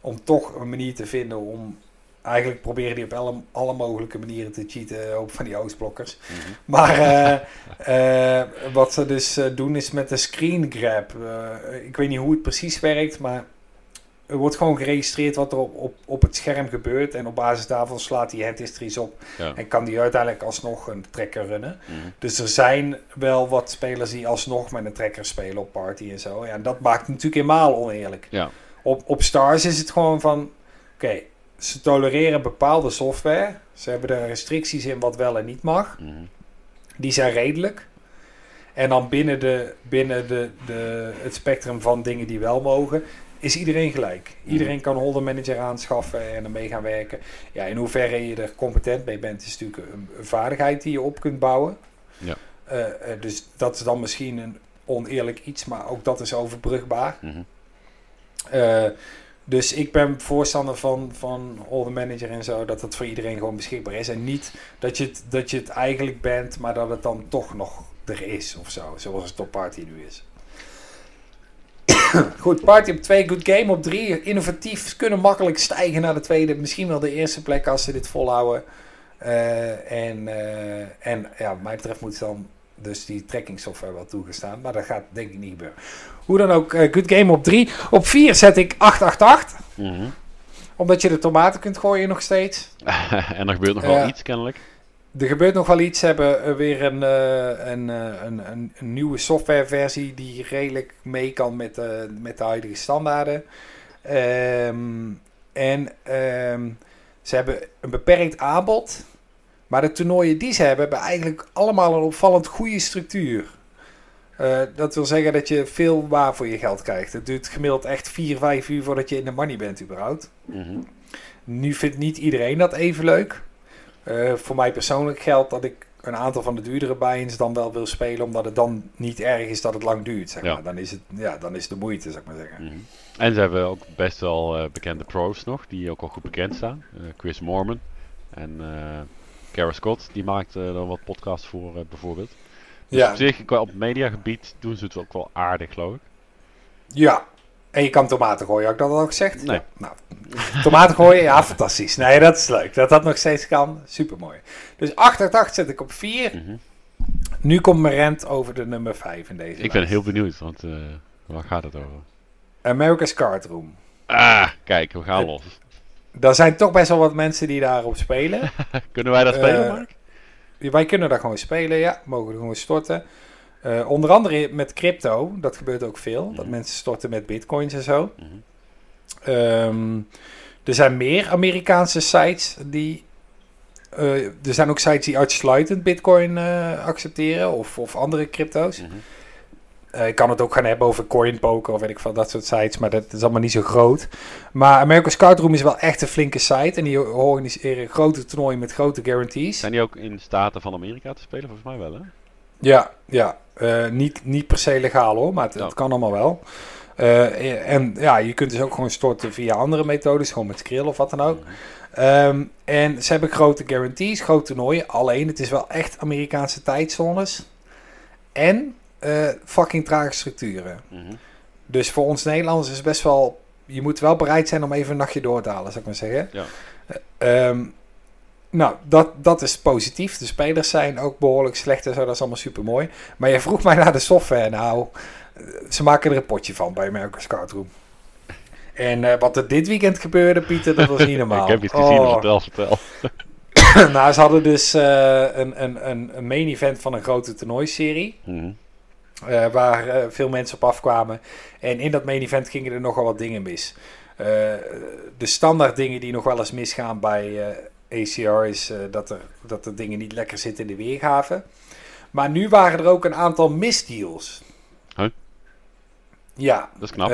om toch een manier te vinden om... Eigenlijk proberen die op alle, alle mogelijke manieren te cheaten, ook van die Oostblokkers. Mm -hmm. Maar wat ze dus doen is met de screen grab. ik weet niet hoe het precies werkt, maar er wordt gewoon geregistreerd wat er op, op, op het scherm gebeurt. En op basis daarvan slaat hij hand histories op. Ja. En kan die uiteindelijk alsnog een trekker runnen. Mhm. Dus er zijn wel wat spelers die alsnog met een trekker spelen op party en zo. Ja, en dat maakt het natuurlijk helemaal oneerlijk. Ja. Op, op Stars is het gewoon van... Oké, ze tolereren bepaalde software. Ze hebben er restricties in wat wel en niet mag. Mhm. Die zijn redelijk. En dan binnen, de, binnen de, de, het spectrum van dingen die wel mogen, is iedereen gelijk. Iedereen kan holder manager aanschaffen en ermee gaan werken. Ja, in hoeverre je er competent mee bent, is natuurlijk een, een vaardigheid die je op kunt bouwen. Ja. Eh, eh, dus dat is dan misschien een oneerlijk iets, maar ook dat is overbrugbaar. Mhm. Eh, dus ik ben voorstander van, van Holder Manager en zo, dat het voor iedereen gewoon beschikbaar is. En niet dat je, het, dat je het eigenlijk bent, maar dat het dan toch nog er is of zo. Zoals het op Party nu is. Goed, Party op 2, Good Game op 3. Innovatief, kunnen makkelijk stijgen naar de tweede. Misschien wel de eerste plek als ze dit volhouden. Eh, en eh, en ja, wat mij betreft moet dan dus die tracking software wel toegestaan. Maar dat gaat denk ik niet gebeuren. Hoe dan ook, eh, Good Game op 3. Op 4 zet ik 888. Mhm. Omdat je de tomaten kunt gooien nog steeds. en er gebeurt nog wel iets kennelijk. Er gebeurt nog wel iets. Ze hebben eh, weer een, eh, een, een, een, een nieuwe softwareversie die redelijk mee kan met, met de huidige standaarden. Ehm, en ehm, ze hebben een beperkt aanbod. Maar de toernooien die ze hebben, hebben eigenlijk allemaal een opvallend goede structuur. Eh, dat wil zeggen dat je veel waar voor je geld krijgt. Het duurt gemiddeld echt 4, 5 uur voordat je in de money bent überhaupt. Mhm. Nu vindt niet iedereen dat even leuk. Eh, voor mij persoonlijk geldt dat ik een aantal van de duurdere buy-ins dan wel wil spelen, omdat het dan niet erg is dat het lang duurt. Zeg Ja. maar. dan, is het, ja, dan is het de moeite, zou ik maar zeggen. Mhm. En ze hebben ook best wel eh, bekende pros nog, die ook al goed bekend staan. Chris Mormon en Kara Scott, die maakt er wat podcasts voor bijvoorbeeld. Dus Ja. op zich, qua op mediagebied doen ze het ook wel aardig, geloof ik. Ja. En je kan tomaten gooien, had ik dat al gezegd? Nee. Ja, nou, tomaten gooien, ja, fantastisch. Nee, dat is leuk. Dat dat nog steeds kan, supermooi. Dus 88 zet ik op 4. Mhm. Nu komt mijn rent over de nummer 5 in deze Ik ben heel benieuwd, want eh, waar gaat het over? America's Card Room. Ah, kijk, we gaan Eh, los. Er zijn toch best wel wat mensen die daarop spelen. Kunnen wij dat spelen, eh, Mark? Wij kunnen daar gewoon spelen, ja. Mogen er gewoon storten. Eh, onder andere met crypto, dat gebeurt ook veel. Dat Mhm. mensen storten met bitcoins en zo. Mhm. Ehm, er zijn meer Amerikaanse sites die... eh, er zijn ook sites die uitsluitend bitcoin eh, accepteren of, of andere crypto's. Mhm. Ik kan het ook gaan hebben over coinpoker of weet ik van dat soort sites, maar dat is allemaal niet zo groot. Maar America's Card Room is wel echt een flinke site en die organiseren grote toernooien met grote guarantees. Zijn die ook in staten van Amerika te spelen? Volgens mij wel, hè? Ja, ja. Eh, niet, niet per se legaal hoor, maar het, het kan allemaal wel. Eh, en ja, je kunt dus ook gewoon storten via andere methodes, gewoon met Skrill of wat dan ook. Ehm, en ze hebben grote guarantees, grote toernooien. Alleen, het is wel echt Amerikaanse tijdzones. En eh, fucking trage structuren. Mhm. Dus voor ons Nederlanders is best wel... Je moet wel bereid zijn om even een nachtje door te halen, zou ik maar zeggen. Ja. Eh, ehm, nou, dat, dat is positief. De spelers zijn ook behoorlijk slecht en zo. Dat is allemaal super mooi. Maar je vroeg mij naar de software. Nou, eh, ze maken er een potje van bij America's Card Room. En wat er dit weekend gebeurde, Pieter, dat was niet normaal. Ik heb iets gezien, Oh. vertel, vertel. nou, ze hadden dus een, een, een, een main event van een grote toernooiserie. Mhm. Eh, waar eh, veel mensen op afkwamen. En in dat main event gingen er nogal wat dingen mis. Eh, de standaard dingen die nog wel eens misgaan bij ACR is dat, er, dat er dingen niet lekker zitten in de weergave. Maar nu waren er ook een aantal misdeals. Huh? Ja. Dat is knap.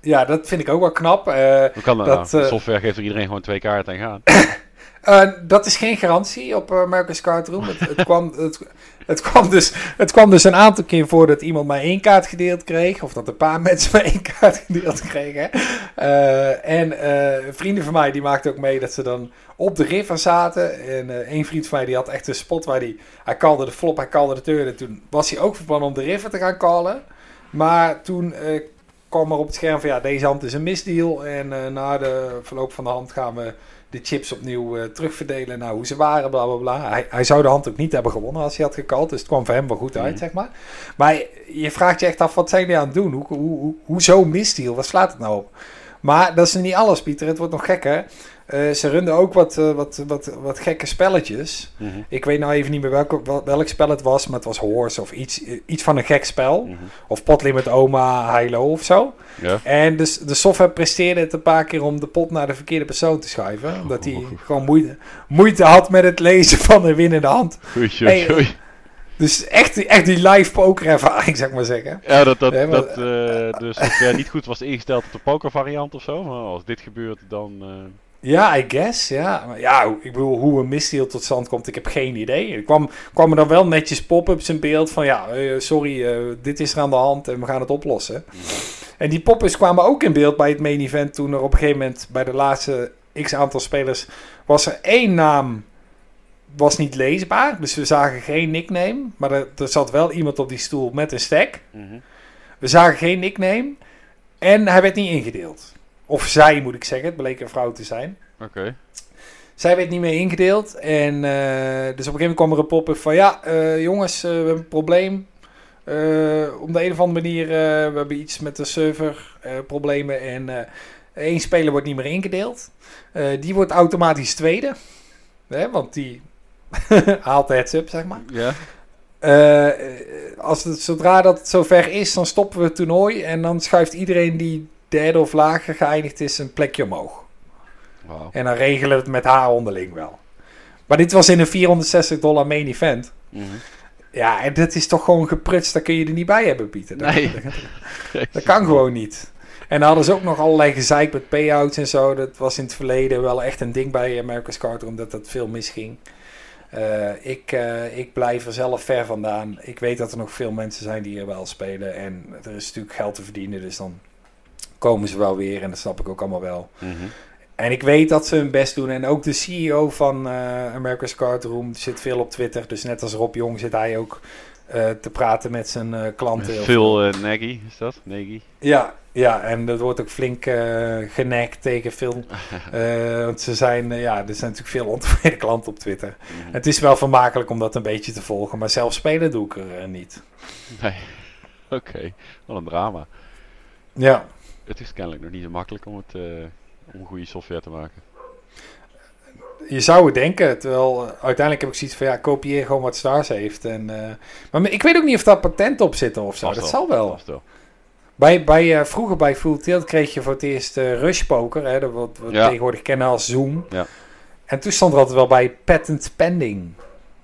ja, dat vind ik ook wel knap. Hoe kan dat, dat, nou? Software geeft er iedereen gewoon twee kaarten en gaan. Dat is geen garantie op Marcus Card Room. Het, het, kwam, het, het, kwam dus, het kwam dus een aantal keer voor dat iemand maar één kaart gedeeld kreeg. Of dat een paar mensen maar één kaart gedeeld kregen. Uh, en uh, vrienden van mij die maakten ook mee dat ze dan op de river zaten. En uh, één vriend van mij die had echt een spot waar hij... Hij kalde de flop, hij kalde de turn. En toen was hij ook van plan om de river te gaan callen. Maar toen kwam er op het scherm van ja, deze hand is een misdeal. En uh, na de verloop van de hand gaan we de chips opnieuw uh, terugverdelen naar hoe ze waren, bla bla bla. Hij, hij, zou de hand ook niet hebben gewonnen als hij had gekald, dus het kwam voor hem wel goed uit, mm. zeg maar. Maar je vraagt je echt af, wat zijn die aan het doen? Hoe, hoe, hoe, hoezo misdeal? Wat slaat het nou op? Maar dat is niet alles, Pieter. Het wordt nog gekker. Eh, ze runden ook wat, eh, wat, wat, wat gekke spelletjes. Mhm. Ik weet nou even niet meer welk, wel- welk spel het was, maar het was Horse of iets, iets van een gek spel. Mhm. Of Potlimit Oma, Hilo of zo. Ja. En dus de software presteerde het een paar keer om de pot naar de verkeerde persoon te schuiven. Omdat hij gewoon moeite, moeite had met het lezen van de winnende hand. Oei, oei, Hey, oei. Dus echt, echt die live poker ervaring, zou ik maar zeggen. Ja, dat, dat, Nee, maar- dat eh, de software niet goed was ingesteld op de pokervariant of zo. Maar als dit gebeurt, dan... Ja, I guess, ja. Maar ja, ik bedoel, hoe een misdeal tot stand komt, ik heb geen idee. Er kwam, kwam er dan wel netjes pop-ups in beeld van, ja, eh, sorry, eh, dit is er aan de hand en we gaan het oplossen. En die pop-ups kwamen ook in beeld bij het main event toen er op een gegeven moment bij de laatste x aantal spelers was er één naam was niet leesbaar. Dus we zagen geen nickname, maar er, er zat wel iemand op die stoel met een stack. mhm. We zagen geen nickname en hij werd niet ingedeeld. Of zij, moet ik zeggen. Het bleek een vrouw te zijn. Oké. Zij werd niet meer ingedeeld. En eh, dus op een gegeven moment kwam er een pop-up van... Ja, eh, jongens, eh, we hebben een probleem. Op de een of andere manier... we hebben iets met de server problemen. En één speler wordt niet meer ingedeeld. Die wordt automatisch tweede. Hè, want die haalt de heads-up, zeg maar. Ja. Als het, zodra dat het zover is, dan stoppen we het toernooi. En dan schuift iedereen die derde of lager geëindigd is een plekje omhoog. Wauw. En dan regelen we het met haar onderling wel. Maar dit was in een 460 dollar main event. Mhm. Ja, en dat is toch gewoon geprutst. Daar kun je er niet bij hebben, Pieter. Dat, Nee. dat, dat kan gewoon niet. En dan hadden ze ook nog allerlei gezeik met payouts en zo. Dat was in het verleden wel echt een ding bij America's Carter, omdat dat veel misging. Eh, ik, eh, ik blijf er zelf ver vandaan. Ik weet dat er nog veel mensen zijn die er wel spelen. En er is natuurlijk geld te verdienen, dus dan komen ze wel weer. En dat snap ik ook allemaal wel. Mhm. En ik weet dat ze hun best doen. En ook de CEO van eh America's Card Room zit veel op Twitter. Dus net als Rob Jong zit hij ook eh, te praten met zijn eh, klanten. Phil eh, Nagy is dat? Nagy. Ja, ja, en er wordt ook flink genekt tegen. Eh, want ze zijn, ja, er zijn natuurlijk veel ontevreden klanten op Twitter. Mhm. Het is wel vermakelijk om dat een beetje te volgen. Maar zelf spelen doe ik er niet. Nee. Oké. Wat een drama. Ja. Het is kennelijk nog niet zo makkelijk om, het, eh, om goede software te maken. Je zou het denken, terwijl eh, uiteindelijk heb ik zoiets van ja, kopieer gewoon wat Stars heeft. En, eh, maar ik weet ook niet of daar patent op zitten of zo. Dat zal wel. Bij, bij, eh, vroeger bij Full Tilt kreeg je voor het eerst Rush Poker, hè, dat wat we Ja. tegenwoordig kennen als Zoom. Ja. En toen stond er altijd wel bij patent pending.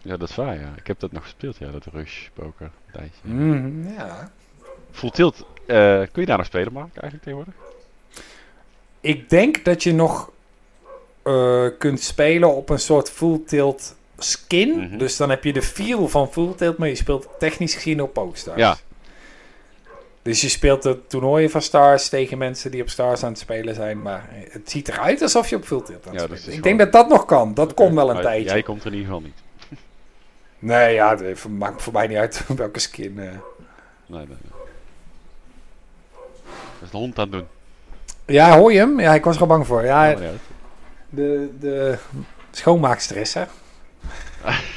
Ja, dat is waar, ja. Ik heb dat nog gespeeld, ja, dat Rush poker tijdje. Mhm, ja. Full Tilt, eh, kun je daar nog spelen maken eigenlijk tegenwoordig? Ik denk dat je nog eh, kunt spelen op een soort Full Tilt skin. Mhm. Dus dan heb je de feel van Full Tilt, maar je speelt technisch gezien op Pokestars. Ja. Dus je speelt de toernooien van Stars tegen mensen die op Stars aan het spelen zijn. Maar het ziet eruit alsof je op Full Tilt aan het Ja, spelen bent. Ik denk dat dat nog kan. Dat kon wel een Maar tijdje. Jij komt er in ieder geval niet. Nee, ja, het maakt voor mij niet uit welke skin. eh. Nee, nee, nee. Is de hond aan het doen. Ja, hoor je hem? Ja, ik was er al bang voor. Ja, de, de schoonmaakstress, hè?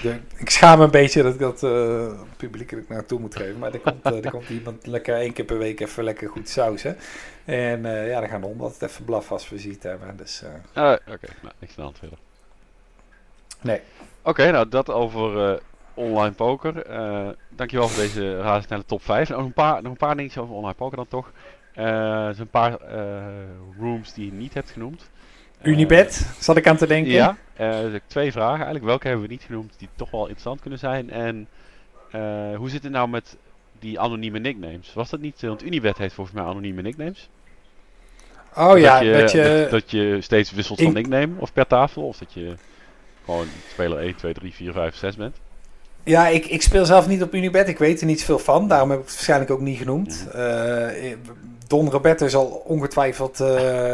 De, ik schaam me een beetje dat ik dat eh publiekelijk naartoe moet geven. Maar er komt, eh, er komt iemand lekker één keer per week even lekker goed sausen. En eh, ja, dan gaan de honden altijd even blaffen als we ziet hebben. Dus Ah, Oké, nou, niks aan de hand verder. nee. Oké, nou dat over online poker. Dankjewel voor deze razendsnelle top 5. Nog een paar, nog een paar dingetjes over online poker dan toch. Eh, Er zijn een paar eh, rooms die je niet hebt genoemd. Eh, Unibet, zat ik aan te denken. Ja, eh, dus ik twee vragen eigenlijk. Welke hebben we niet genoemd die toch wel interessant kunnen zijn? En eh, hoe zit het nou met die anonieme nicknames? Was dat niet? Want Unibet heeft volgens mij anonieme nicknames. Oh ja, je, dat je... dat, dat je steeds wisselt van nickname of per tafel. Of dat je gewoon speler 1, 2, 3, 4, 5, 6 bent. Ja, ik, ik speel zelf niet op Unibet. Ik weet er niet veel van. Daarom heb ik het waarschijnlijk ook niet genoemd. Eh, Don Roberto zal ongetwijfeld eh,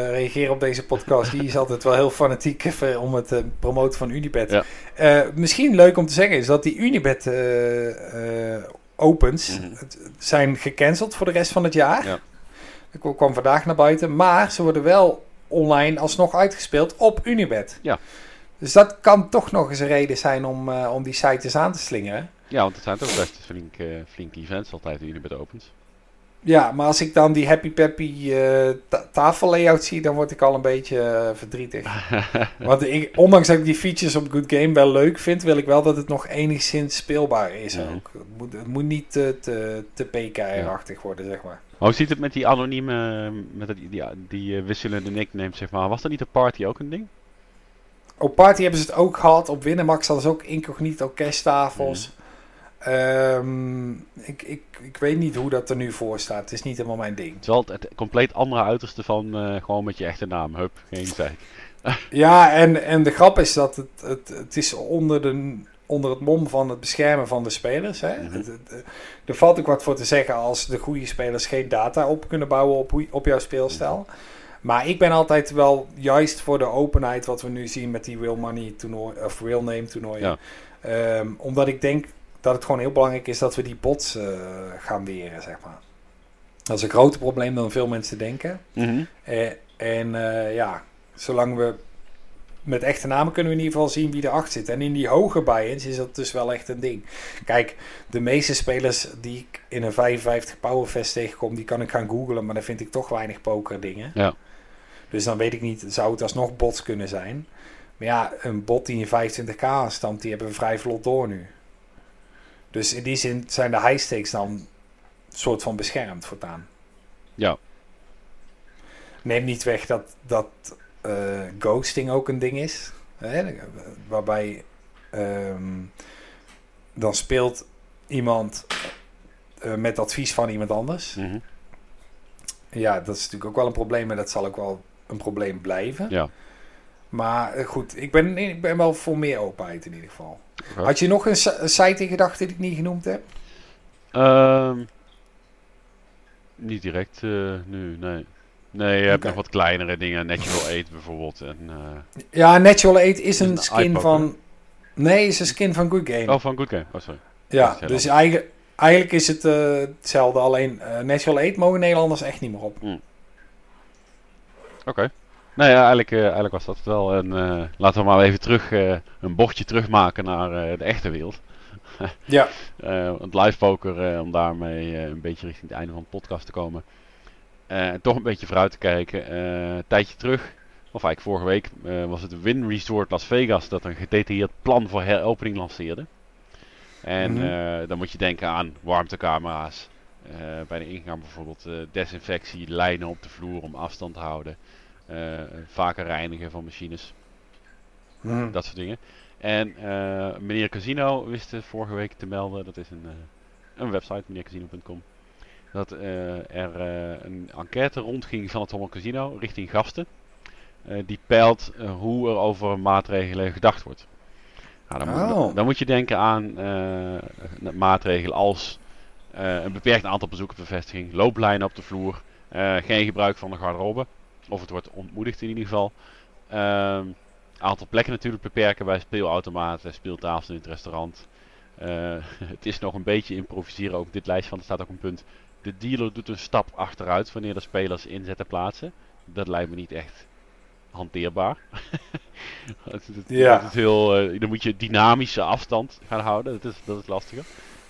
reageren op deze podcast. Die is altijd wel heel fanatiek om het eh, promoten van Unibet. Ja. Misschien leuk om te zeggen is dat die Unibet opens het- zijn gecanceld voor de rest van het jaar. Ja. Ik kwam vandaag naar buiten. Maar ze worden wel online alsnog uitgespeeld op Unibet. Ja. Dus dat kan toch nog eens een reden zijn om, eh, om die site eens aan te slingeren. Ja, want het zijn toch best flink, eh, flinke events altijd die Unibet opens. Ja, maar als ik dan die Happy Peppy uh, tafellayout zie, dan word ik al een beetje verdrietig. Want ik, ondanks dat ik die features op Good Game wel leuk vind, wil ik wel dat het nog enigszins speelbaar is ook. Het moet, het moet niet te, te, te PKR-achtig worden, zeg maar. Hoe ziet het met die anonieme, met die, die, die wisselende nicknames, zeg maar? Was dat niet op Party ook een ding? Op Party hebben ze het ook gehad. Op Winamax hadden ze ook incognito cashtafels. Ehm, ik, ik, ik weet niet hoe dat er nu voor staat. Het is niet helemaal mijn ding. Het is wel het, compleet andere uiterste van eh, gewoon met je echte naam. Hup, geen zeik. Ja, en, en de grap is dat het, het, het is onder, de, onder het mom van het beschermen van de spelers. Hè? Mhm. Het- het- het- er valt ook wat voor te zeggen als de goede spelers geen data op kunnen bouwen op, op jouw speelstijl. Maar ik ben altijd wel juist voor de openheid wat we nu zien met die real money toernooi, of real name toernooien. Ehm, omdat ik denk dat het gewoon heel belangrijk is dat we die bots eh, gaan weren, zeg maar. Dat is een groter probleem dan veel mensen denken. Mhm. Eh, en eh, ja, zolang we met echte namen kunnen we in ieder geval zien wie erachter zit. En in die hoge buy-ins is dat dus wel echt een ding. Kijk, de meeste spelers die ik in een 55 Powerfest tegenkom, die kan ik gaan googlen, maar dan vind ik toch weinig poker dingen. Ja. Dus dan weet ik niet, zou het alsnog bots kunnen zijn. Maar ja, een bot die een 25k aanstamt, die hebben we vrij vlot door nu. Dus in die zin zijn de high stakes dan soort van beschermd voortaan. Ja. Neem niet weg dat, dat eh, ghosting ook een ding is. Hè? Waarbij ehm, dan speelt iemand eh, met advies van iemand anders. Mhm. Ja, dat is natuurlijk ook wel een probleem en dat zal ook wel een probleem blijven. Ja. Maar eh, goed, ik ben, ik ben wel voor meer openheid in ieder geval. Had je nog een, si- een site in gedachten die ik niet genoemd heb? Ehm, niet direct eh, nu, nee. Nee, je hebt nog wat kleinere dingen. Natural 8 bijvoorbeeld. En, eh, Ja, Natural 8 is een een skin van... Nee, is een skin van Good Game. oh, van Good Game. Oh, sorry. ja, dus eigen, eigenlijk is het hetzelfde. Alleen Natural 8 mogen Nederlanders echt niet meer op. Oké. Nou ja, eigenlijk, eh, eigenlijk was dat het wel. En eh, laten we maar even terug, eh, een bochtje terugmaken naar de echte wereld. Ja. Want live poker, om daarmee een beetje richting het einde van de podcast te komen. En toch een beetje vooruit te kijken. Een tijdje terug, of eigenlijk vorige week, was het Win Resort Las Vegas dat een gedetailleerd plan voor heropening lanceerde. En Mhm. dan moet je denken aan warmtecamera's. Eh, bij de ingang bijvoorbeeld eh, desinfectie, lijnen op de vloer om afstand te houden. eh, vaker reinigen van machines. Hm. Dat soort dingen. En meneer Casino wist vorige week te melden, dat is een, een website, meneercasino.com, dat er een enquête rondging van het Holland Casino richting gasten. die peilt hoe er over maatregelen gedacht wordt. Nou, dan, moet, Oh. dan moet je denken aan maatregelen als een beperkt aantal bezoeken per vestiging, looplijnen op de vloer, eh, geen gebruik van de garderobe, of het wordt ontmoedigd in ieder geval. Ehm, aantal plekken natuurlijk beperken bij speelautomaten, speeltafels in het restaurant. Eh, het is nog een beetje improviseren, ook dit lijstje van er staat ook een punt. De dealer doet een stap achteruit wanneer de spelers inzetten plaatsen. Dat lijkt me niet echt hanteerbaar. het- Ja. het is heel, eh, dan moet je dynamische afstand gaan houden, dat is, dat is lastiger.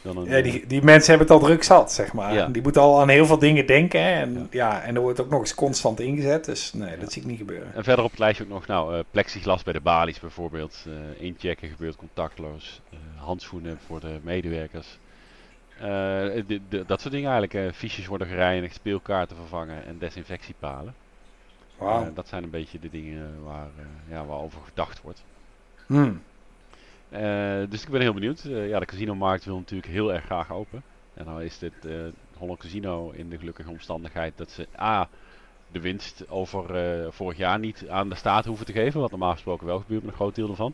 Dan een, Ja, die, die mensen hebben het al druk zat, zeg maar. Ja. Die moeten al aan heel veel dingen denken. Hè? En, Ja. ja. en er wordt ook nog eens constant ingezet. Dus nee, dat zie ik niet gebeuren. En verder op het lijstje ook nog nou, eh, plexiglas bij de balies bijvoorbeeld. eh, inchecken gebeurt contactloos. eh, handschoenen voor de medewerkers. Eh, di- dat soort dingen eigenlijk. eh fiches worden gereinigd, speelkaarten vervangen en desinfectiepalen. Eh, dat zijn een beetje de dingen waar, eh, ja, waarover gedacht wordt. Hm. Eh, dus ik ben heel benieuwd. Eh, ja, de casinomarkt wil natuurlijk heel erg graag open. En nou is dit eh Holland Casino in de gelukkige omstandigheid dat ze A. de winst over vorig jaar niet aan de staat hoeven te geven. Wat normaal gesproken wel gebeurt met een groot deel ervan.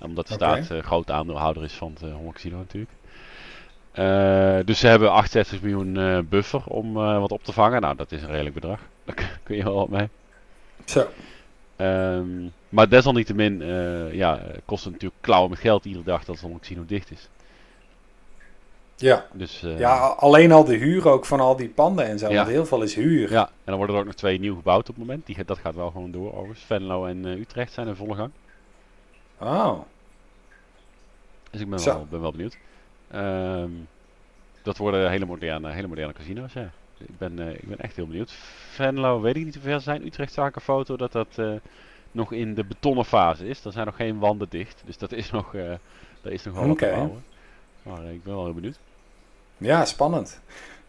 Omdat de staat eh groot aandeelhouder is van het eh, Holland Casino natuurlijk. Dus ze hebben 68 miljoen buffer om wat op te vangen. Nou, dat is een redelijk bedrag. Daar kun je wel wat mee. Zo. Ehm, maar desalniettemin eh ja, kost het natuurlijk klauwen met geld iedere dag dat het Holland Casino dicht is. Ja. Dus, eh, ja, alleen al de huur ook van al die panden en zo. Ja. Want heel veel is huur. ja, en dan worden er ook nog twee nieuw gebouwd op het moment. Die, dat gaat wel gewoon door overigens. Venlo en eh, Utrecht zijn in volle gang. Oh. Dus ik ben, Zo. wel, ben wel benieuwd. Ehm, dat worden hele moderne, hele moderne casino's, ja. Ik ben, ik ben echt heel benieuwd. Venlo weet ik niet hoeveel zijn. Utrecht zag ik een foto dat dat nog in de betonnen fase is. Er zijn nog geen wanden dicht. Dus dat is nog, eh daar is nog wel wat te bouwen. Maar eh, ik ben wel heel benieuwd. Ja, spannend.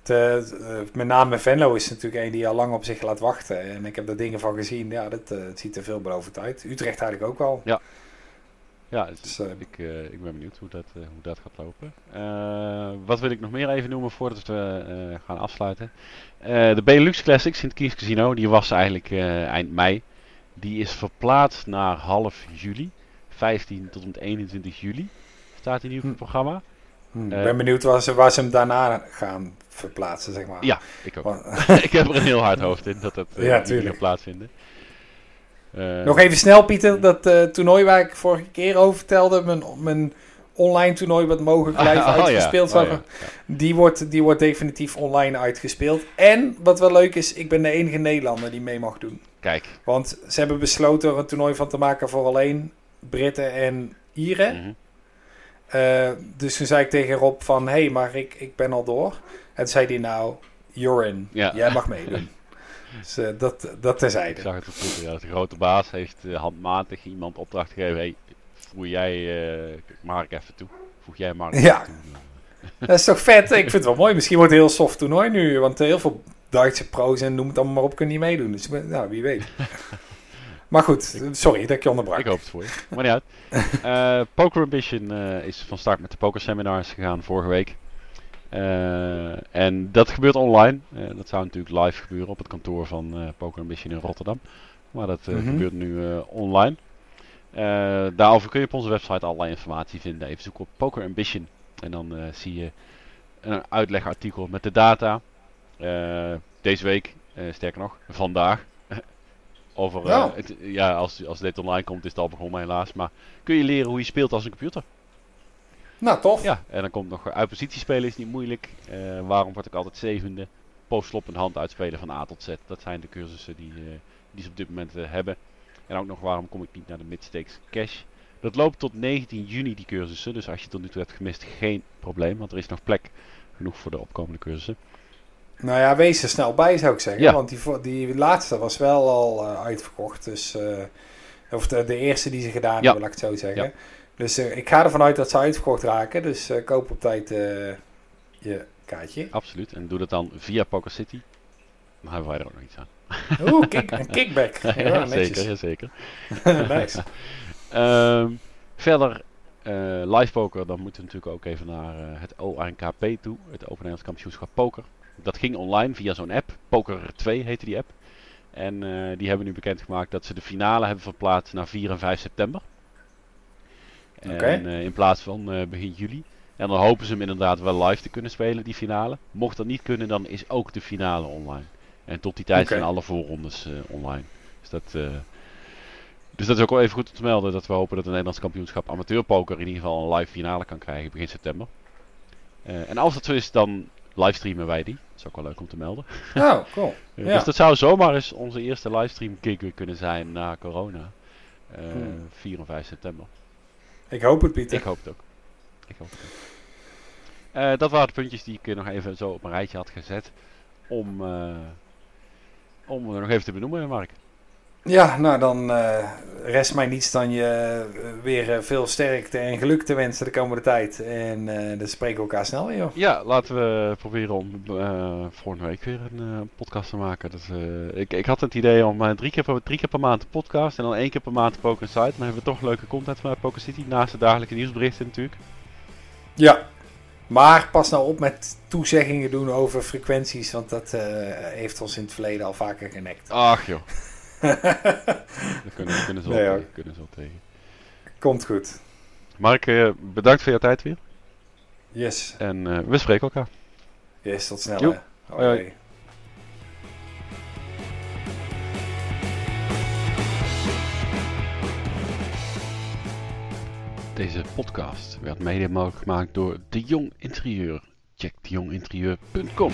Het, eh, met name Venlo is natuurlijk een die al lang op zich laat wachten. En ik heb daar dingen van gezien. Ja, dat, het ziet er veelbelovend uit. Utrecht eigenlijk ook wel. Ja, dus Dus, ik, ik ben benieuwd hoe dat, hoe dat gaat lopen. Wat wil ik nog meer even noemen voordat we gaan afsluiten? De Benelux Classic Sint Kies Casino, die was eigenlijk eind mei. Die is verplaatst naar half juli. 15 tot en met 21 juli staat die nu op het Hm. programma. hm, ik eh, ben benieuwd waar ze, waar ze hem daarna gaan verplaatsen, zeg maar. Ja, ik ook. Want- ik heb er een heel hard hoofd in dat dat eh, Ja, gaat plaatsvinden. Eh, Nog even snel, Pieter. Dat eh, toernooi waar ik vorige keer over vertelde. Mijn, mijn online toernooi wat mogelijk live oh, ja. uitgespeeld Oh, ja. Die wordt, die wordt definitief online uitgespeeld. En wat wel leuk is, ik ben de enige Nederlander die mee mag doen. Kijk. Want ze hebben besloten er een toernooi van te maken voor alleen Britten en Ieren. Mhm. Eh, dus toen zei ik tegen Rob van, hé, hey, maar ik, ik ben al door. En toen zei hij nou, you're in. Ja. Jij mag meedoen. dus eh, dat, dat Ik terzijde. zag het op ja. De grote baas heeft eh, handmatig iemand opdracht gegeven. Hey, voer jij Mark even toe. Voeg jij Mark Ja. toe. Dat is toch vet? Ik vind het wel mooi. Misschien wordt het een heel soft toernooi nu. Want heel veel Duitse pro's en noem het allemaal maar op kunnen niet meedoen. Dus nou, wie weet. Maar goed, sorry dat ik je onderbrak. Ik hoop het voor je. Maar niet uit. Eh, Poker Ambition eh, is van start met de pokerseminars gegaan vorige week. Eh, en dat gebeurt online. Dat zou natuurlijk live gebeuren op het kantoor van Poker Ambition in Rotterdam. Maar dat Mhm. gebeurt nu online. Daarover kun je op onze website allerlei informatie vinden. Even zoeken op Poker Ambition. En dan zie je een uitlegartikel met de data. Eh, deze week, eh, sterker nog, vandaag. Over, eh, Oh. het, ja, als, als dit online komt is het al begonnen helaas. Maar kun je leren hoe je speelt als een computer. Nou, tof. Ja, en dan komt nog eh, uit positie spelen is niet moeilijk. Eh, waarom word ik altijd zevende? Postslop hand uitspelen van A tot Z. Dat zijn de cursussen die, eh, die ze op dit moment eh, hebben. En ook nog waarom kom ik niet naar de midstakes cash. Dat loopt tot 19 juni die cursussen. Dus als je het tot nu toe hebt gemist, geen probleem. Want er is nog plek genoeg voor de opkomende cursussen. Nou ja, wees er snel bij zou ik zeggen. Ja. Want die, die laatste was wel al eh, uitverkocht. Dus, eh, of de, de eerste die ze gedaan Ja. hebben, laat ik het zo zeggen. Ja. Dus eh, ik ga ervan uit dat ze uitverkocht raken. Dus koop op tijd je kaartje. Absoluut. En doe dat dan via Poker City. Dan hebben wij er ook nog iets aan. Oeh, kick, een kickback. Ja, zeker, zeker. nice. Ehm, verder, live poker, dan moeten we natuurlijk ook even naar het ONKP toe. Het Open Nederlands Kampioenschap Poker. Dat ging online via zo'n app. Poker 2 heette die app. En eh, die hebben nu bekendgemaakt dat ze de finale hebben verplaatst naar 4 en 5 september. Oké. En eh, in plaats van eh, begin juli. En dan hopen ze hem inderdaad wel live te kunnen spelen, die finale. Mocht dat niet kunnen, dan is ook de finale online. En tot die tijd zijn alle voorrondes online. Dus dat, dus dat is ook wel even goed om te melden. Dat we hopen dat het Nederlands kampioenschap amateurpoker in ieder geval een live finale kan krijgen begin september. En als dat zo is, dan livestreamen wij die. Dat is ook wel leuk om te melden. Oh, cool. Eh, Ja. Dus dat zou zomaar eens onze eerste livestream gig kunnen zijn na corona. Eh, Hmm. 4 en 5 september. Ik hoop het, Pieter. Ik hoop het ook. Ik hoop het ook. Eh, dat waren de puntjes die ik eh, nog even zo op een rijtje had gezet. Om, eh, om er nog even te benoemen, Mark. Ja, nou dan eh, rest mij niets dan je eh, weer eh, veel sterkte en geluk te wensen de komende tijd. En eh dan spreken we elkaar snel weer, joh. Ja, laten we proberen om eh volgende week weer een podcast te maken. Dat, eh, ik, ik had het idee om drie, keer per, drie keer per maand een podcast en dan één keer per maand een Poker Insight. Dan hebben we toch leuke content vanuit Poker City. Naast de dagelijkse nieuwsberichten natuurlijk. Ja. Maar pas nou op met toezeggingen doen over frequenties, want dat heeft ons in het verleden al vaker genekt. Ach joh, daar kunnen, kunnen, ze wel Nee, tegen, kunnen ze wel tegen. Komt goed. Mark, eh, bedankt voor jouw tijd weer. Yes. En eh, we spreken elkaar. Yes, tot snel. Hoi. Hoi. Deze podcast werd mede mogelijk gemaakt door De Jong Interieur. Check dejonginterieur.com.